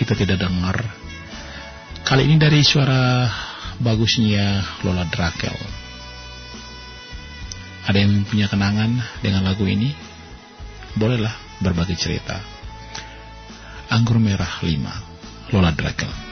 kita tidak dengar. Kali ini dari suara bagusnya Lola Drakel. Ada yang punya kenangan dengan lagu ini? Bolehlah berbagi cerita. Anggur Merah 5, Lola Drakel.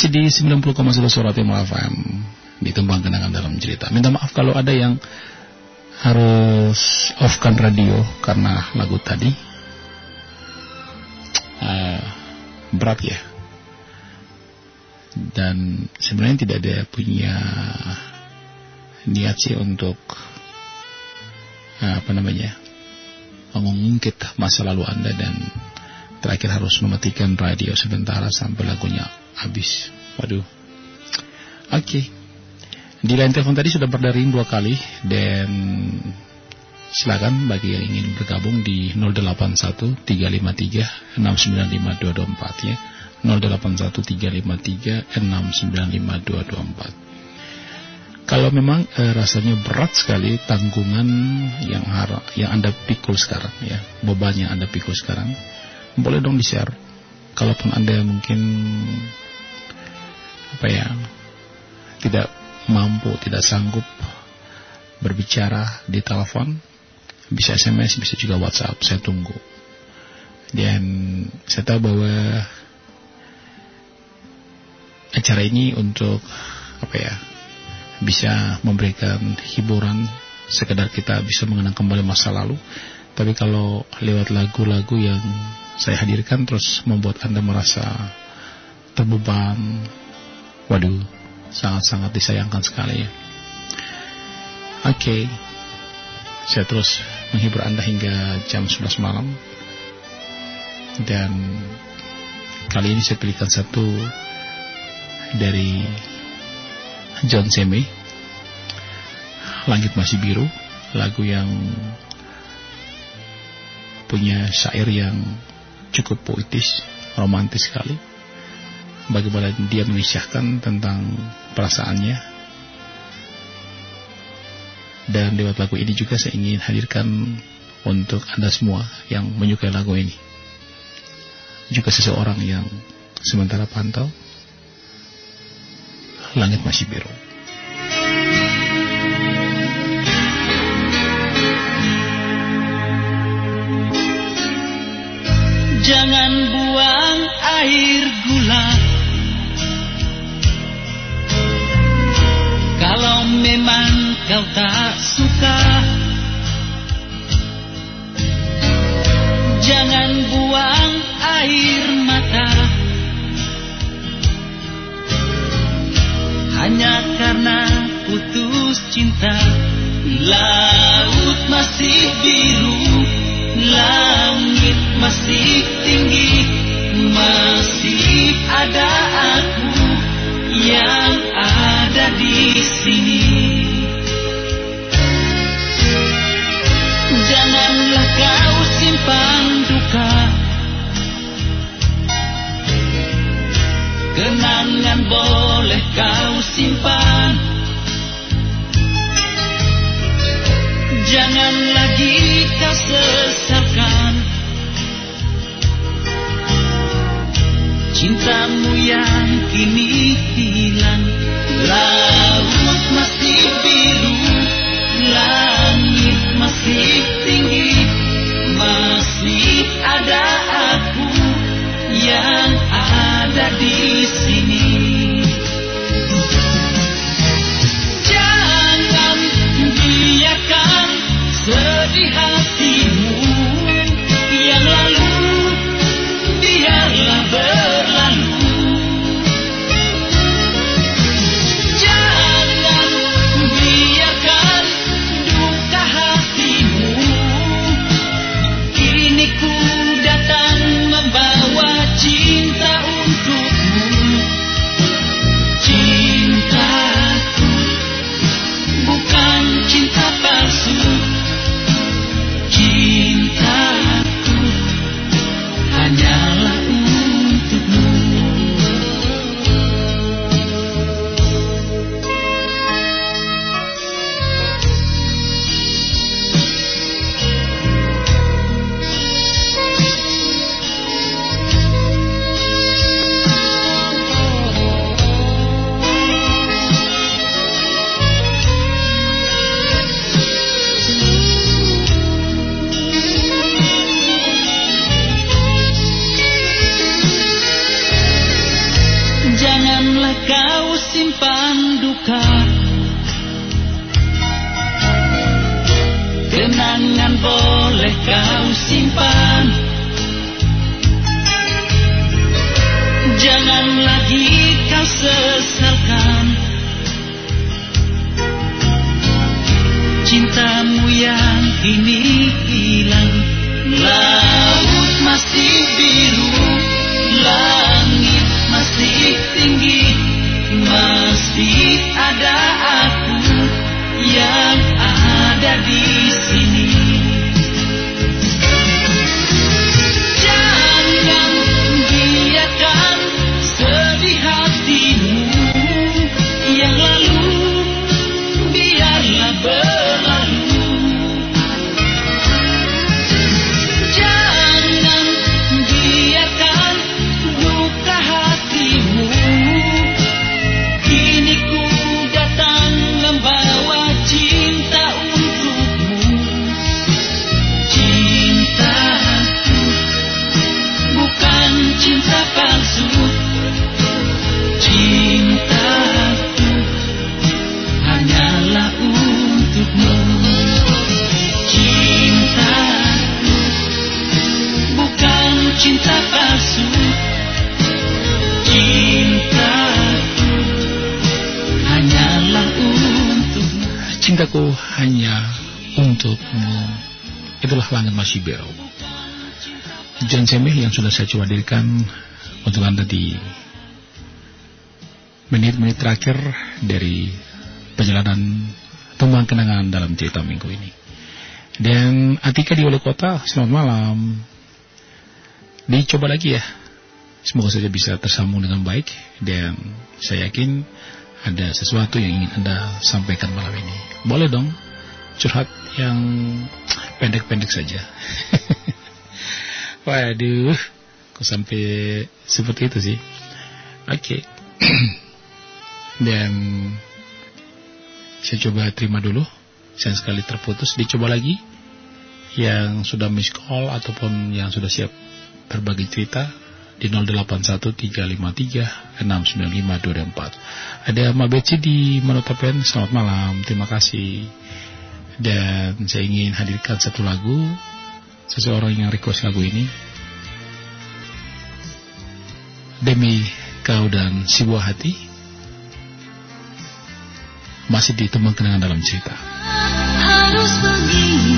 Masih di 90,1 Suara Timur FM Di Tembang Kenangan dalam cerita. Minta maaf kalau ada yang Harus offkan radio Karena lagu tadi. Eh, Berat ya. Dan sebenarnya tidak ada punya Niat sih untuk eh, Apa namanya Mengungkit masa lalu anda dan terakhir harus mematikan radio sebentar sampai lagunya habis. Waduh. Oke. Di line telepon tadi sudah berdaring dua kali dan silakan bagi yang ingin bergabung di 081 353 695 224 ya. 081 353 695 224. Kalau memang eh, rasanya berat sekali tanggungan yang har yang Anda pikul sekarang ya, beban yang Anda pikul sekarang, boleh dong di-share. Kalaupun Anda mungkin apa ya, tidak mampu, tidak sanggup berbicara di telepon, bisa SMS, bisa juga WhatsApp, saya tunggu. Dan saya tahu bahwa acara ini untuk apa ya, bisa memberikan hiburan sekedar kita bisa mengenang kembali masa lalu tapi kalau lewat lagu-lagu yang saya hadirkan terus membuat anda merasa terbeban waduh sangat-sangat disayangkan sekali ya. Oke okay. saya terus menghibur anda hingga jam 11 malam. Dan kali ini saya pilihkan satu dari John Seme. Langit Masih Biru lagu yang punya syair yang cukup poetis romantis sekali bagaimana dia mengisahkan tentang perasaannya. Dan lewat lagu ini juga saya ingin hadirkan untuk anda semua yang menyukai lagu ini. Juga seseorang yang sementara pantau. Langit masih biru. Jangan buang air gula memang kau tak suka. Jangan buang air mata. Hanya karena putus cinta. Laut masih biru Langit masih tinggi. Masih ada aku Yang ada di sini. Janganlah kau simpan duka. Kenangan boleh kau simpan. Jangan lagi kau sesalkan Cintamu yang kini hilang. Laut terakhir dari perjalanan tembang kenangan dalam cerita minggu ini. Dan Atika di Wali Kota, selamat malam. Dicoba lagi ya. Semoga saja bisa tersambung dengan baik dan saya yakin ada sesuatu yang ingin Anda sampaikan malam ini. Boleh dong curhat yang pendek-pendek saja. Waduh, kok sampai seperti itu sih? Oke. Dan saya coba terima dulu. Sayang sekali terputus. Dicoba lagi. Yang sudah miss call ataupun yang sudah siap berbagi cerita di 081353695224. Ada Mbak Beci di Manotapen. Selamat malam. Terima kasih. Dan saya ingin hadirkan satu lagu seseorang yang request lagu ini demi kau dan si buah hati masih kenangan dalam cerita. Harus begini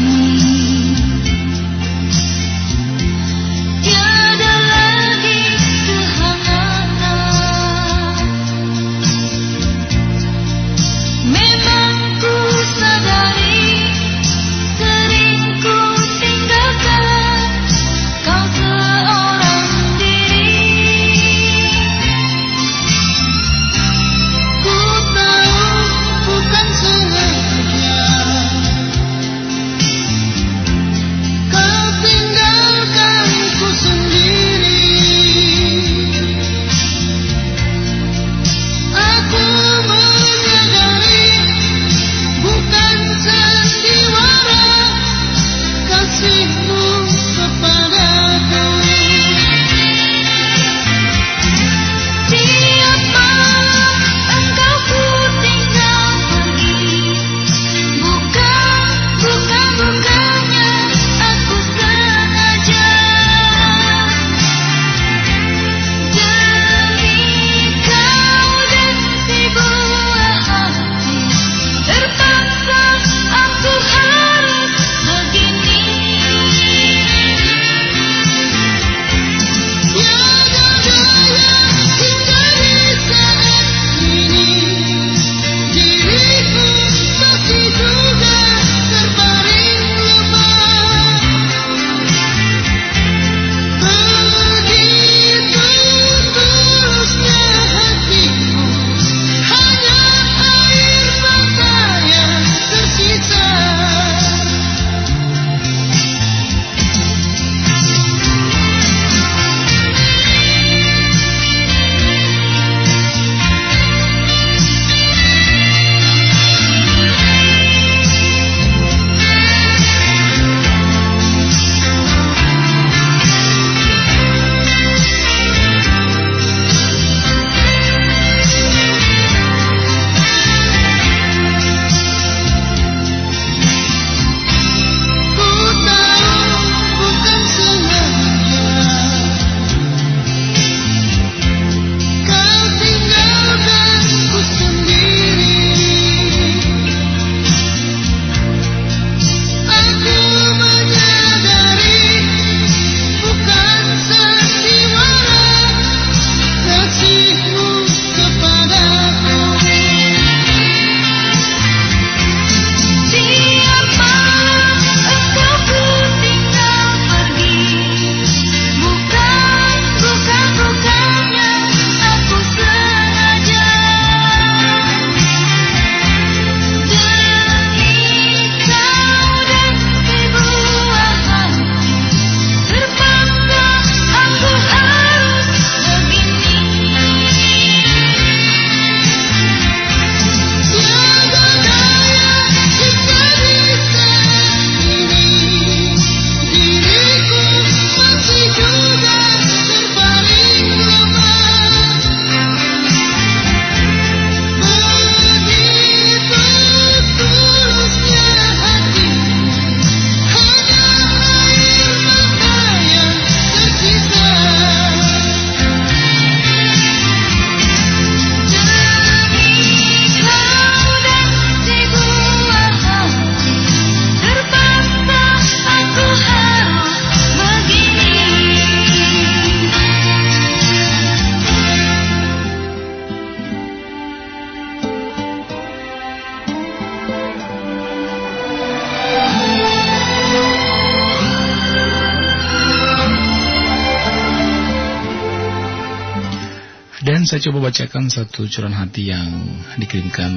coba bacakan satu curahan hati yang dikirimkan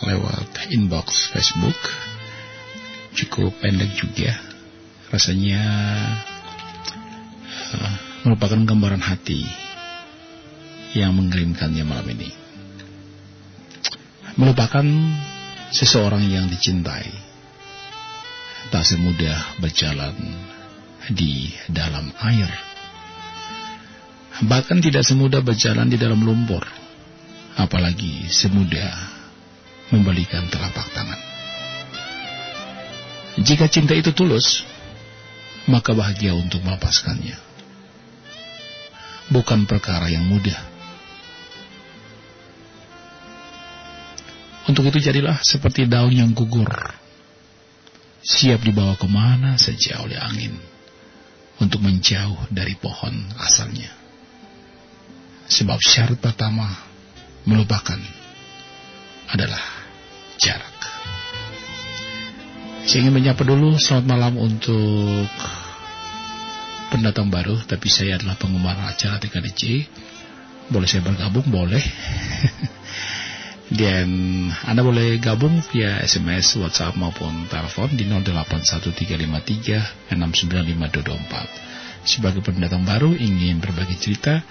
lewat inbox Facebook. Cukup pendek juga. Rasanya uh, merupakan gambaran hati yang mengirimkannya malam ini. Melupakan seseorang yang dicintai tak semudah berjalan di dalam air. Bahkan tidak semudah berjalan di dalam lumpur, apalagi semudah membalikan telapak tangan. Jika cinta itu tulus, maka bahagia untuk melepaskannya. Bukan perkara yang mudah. Untuk itu jadilah seperti daun yang gugur, siap dibawa ke mana saja oleh angin untuk menjauh dari pohon asalnya. Sebab syarat pertama melupakan adalah jarak. Saya ingin menyapa dulu selamat malam untuk pendatang baru, tapi saya adalah penggemar acara TKDC. Boleh saya bergabung? Boleh. Dan Anda boleh gabung via SMS, WhatsApp maupun telepon di 081353 Sebagai pendatang baru ingin berbagi cerita,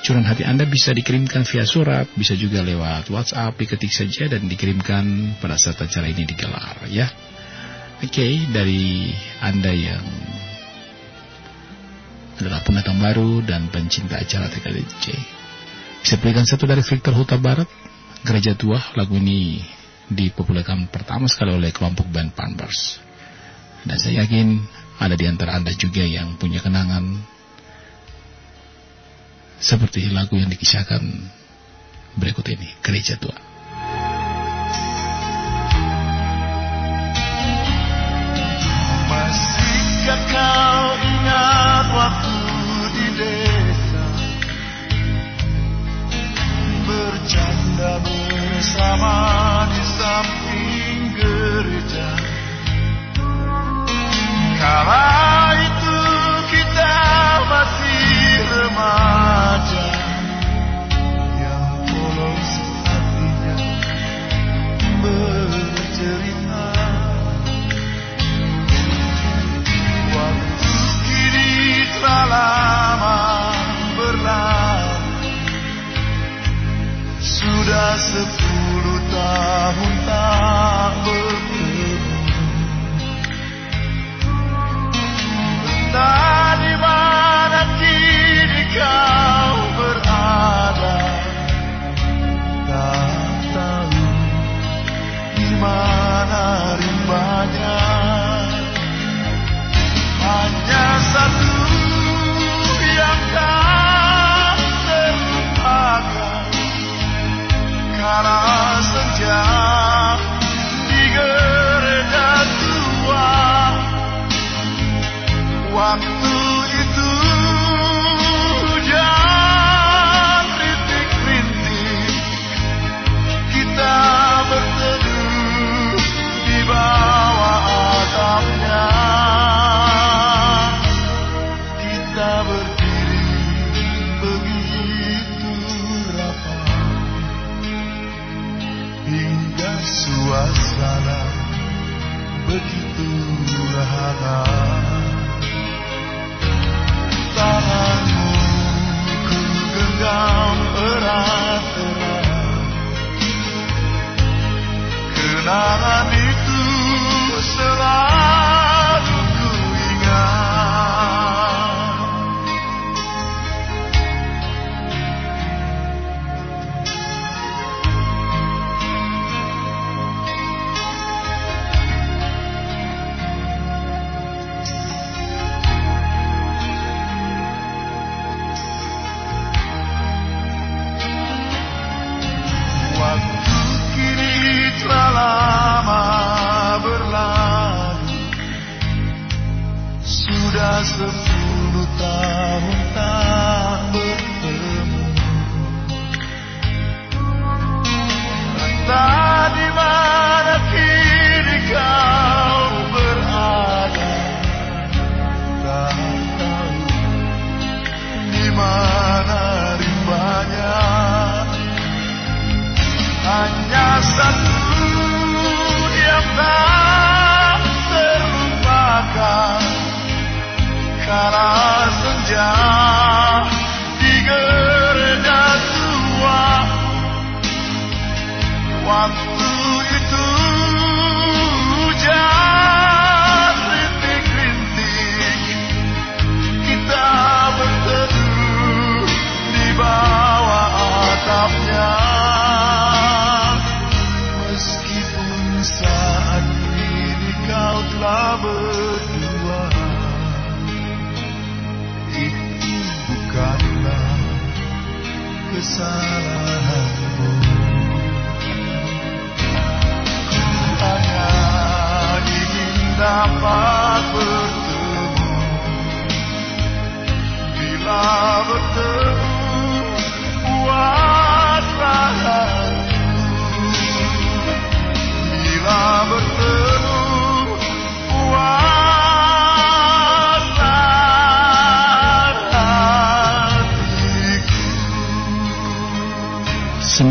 curahan hati Anda bisa dikirimkan via surat, bisa juga lewat WhatsApp, diketik saja dan dikirimkan pada saat acara ini digelar ya. Oke, okay, dari Anda yang adalah pendatang baru dan pencinta acara TKDJ. Bisa berikan satu dari Victor Huta Barat, Gereja Tua. Lagu ini dipopulerkan pertama sekali oleh kelompok band Panbers. Dan saya yakin ada di antara Anda juga yang punya kenangan seperti lagu yang dikisahkan berikut ini, Gereja Tua. Masihkah kau ingat waktu di desa Bercanda bersama di samping gereja Kala lama berlalu. Sudah sepuluh tahun tak bertemu. Entah Kala senja di gereja tua Waktu Kenangan sepuluh tahun tak bertemu Entah di mana kini kau berada. Tak tahu di mana rimbanya. Hanya satu yang tak terlupakan kala senja di gereja tua. Waktu itu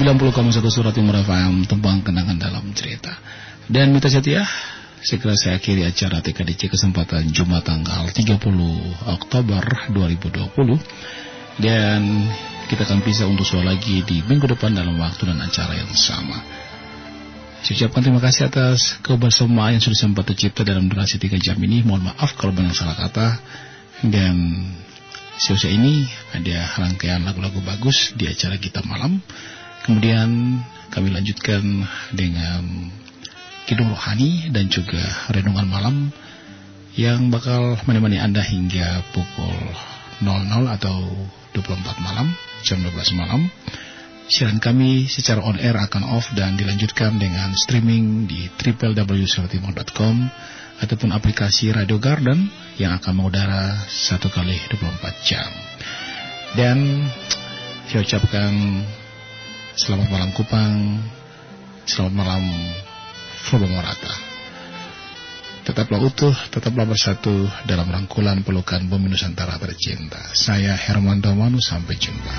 90,1 Surat Timur FM Tembang kenangan dalam cerita. Dan Mita Setia Segera saya akhiri acara TKDC kesempatan Jumat tanggal 30 Oktober 2020 Dan kita akan bisa untuk soal lagi di minggu depan dalam waktu dan acara yang sama. Saya ucapkan terima kasih atas kebersamaan yang sudah sempat tercipta dalam durasi 3 jam ini. Mohon maaf kalau banyak salah kata. Dan Seusia ini ada rangkaian lagu-lagu bagus di acara kita malam Kemudian kami lanjutkan dengan Kidung Rohani dan juga Renungan Malam yang bakal menemani Anda hingga pukul 00 atau 24 malam, jam 12 malam. Siaran kami secara on air akan off dan dilanjutkan dengan streaming di www.suratimur.com ataupun aplikasi Radio Garden yang akan mengudara satu kali 24 jam. Dan saya ucapkan Selamat malam Kupang. Selamat malam Probo Morata. Tetaplah utuh, tetaplah bersatu Dalam rangkulan pelukan bumi Nusantara tercinta. Saya Herman Manu Sampai jumpa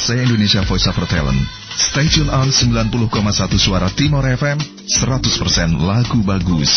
saya Indonesia Voice Over Talent. Stay tune on 90,1 Suara Timur FM, 100% lagu bagus.